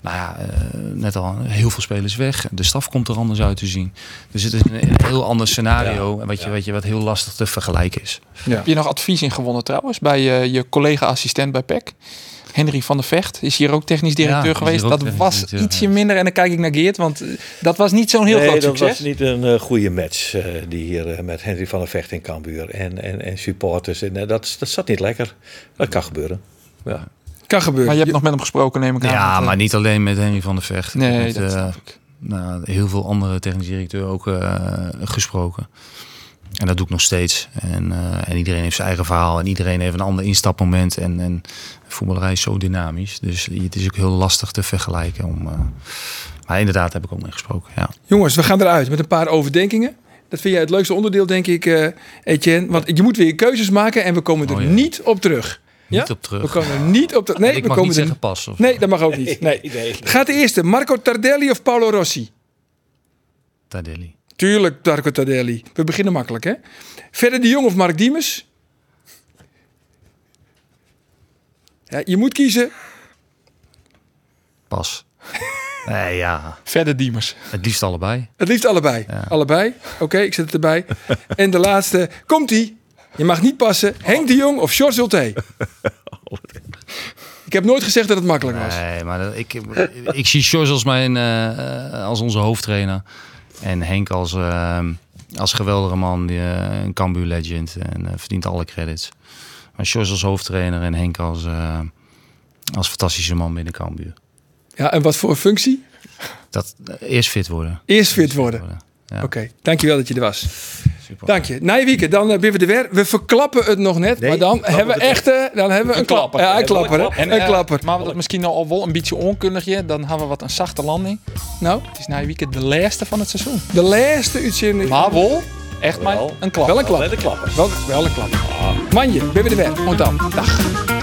Nou ja, eh, net al heel veel spelers weg. De staf komt er anders uit te zien. Dus het is een, een heel ander scenario... en wat, je, wat, je, wat heel lastig te vergelijken is. Heb je nog advies in gewonnen trouwens bij eh, je collega-assistent bij PEC? Henry van der Vecht is hier ook technisch directeur Ja, geweest. Dat was ietsje minder. En dan kijk ik naar Geert, want eh, dat was niet zo'n heel nee, groot dat succes. was niet een eh, goede match eh, die hier met Henry van der Vecht in Cambuur en, en, en supporters. En, dat, dat zat niet lekker. Dat kan gebeuren. Ja. Kan gebeuren. Maar je hebt nog met hem gesproken, neem ik aan. Ja, maar niet alleen met Henry van der Vecht. Ik heb Nee, met, dat eh, snap ik. nou, heel veel andere technisch directeur ook eh, gesproken. En dat doe ik nog steeds. En, eh, en iedereen heeft zijn eigen verhaal. En iedereen heeft een ander instapmoment. En, en voetballerij is zo dynamisch. Dus het is ook heel lastig te vergelijken. Om, eh, maar inderdaad heb ik ook mee gesproken. Ja. Jongens, we gaan eruit met een paar overdenkingen. Dat vind jij het leukste onderdeel, denk ik, eh Etienne. Want je moet weer keuzes maken en we komen er Oh, ja. niet op terug. Niet op terug. We komen er niet op terug. Nee, ik we mag komen niet er zeggen pas. Of... Nee, dat mag ook niet. Nee. Gaat de eerste, Marco Tardelli of Paolo Rossi? Tardelli. Tuurlijk, Marco Tardelli. We beginnen makkelijk, hè? Verder de Jong of Mark Diemers? Ja, je moet kiezen. Pas. Nee, ja. Verder Diemers. Het liefst allebei. Het liefst allebei. Allebei. Oké, ik zet het erbij. en de laatste. Komt-ie. Je mag niet passen. Henk de Jong of George Zulte. Ik heb nooit gezegd dat het makkelijk was. Nee, maar dat- ik, ik zie Sjors als, mijn, eh, eh, als onze hoofdtrainer. En Henk als, eh, als geweldige man, die, eh, een Cambuur legend. En eh, verdient alle credits. Maar Sjors als hoofdtrainer en Henk als, eh, als fantastische man binnen Cambuur. Ja, en wat voor functie? Dat, eerst fit worden. Eerst fit worden. Ja. Oké, dankjewel dat je er was. Dank je. Nijwieke, dan uh, ben we er weer. We verklappen het nog net, maar dan hebben we echt eh, dan hebben we een klapper. Ja, een klapper. hè? En, Een eh, klapper. Maar we dat misschien nou al wel een beetje onkundigje, dan hebben we wat een zachte landing. Nou? Het is na je weekend de laatste van het seizoen. De laatste uitzending. Maar wel, echt maar een klapper. Wel een klapper. Wel, wel een klapper. Manje, ben we er weer. Want dan. Dag.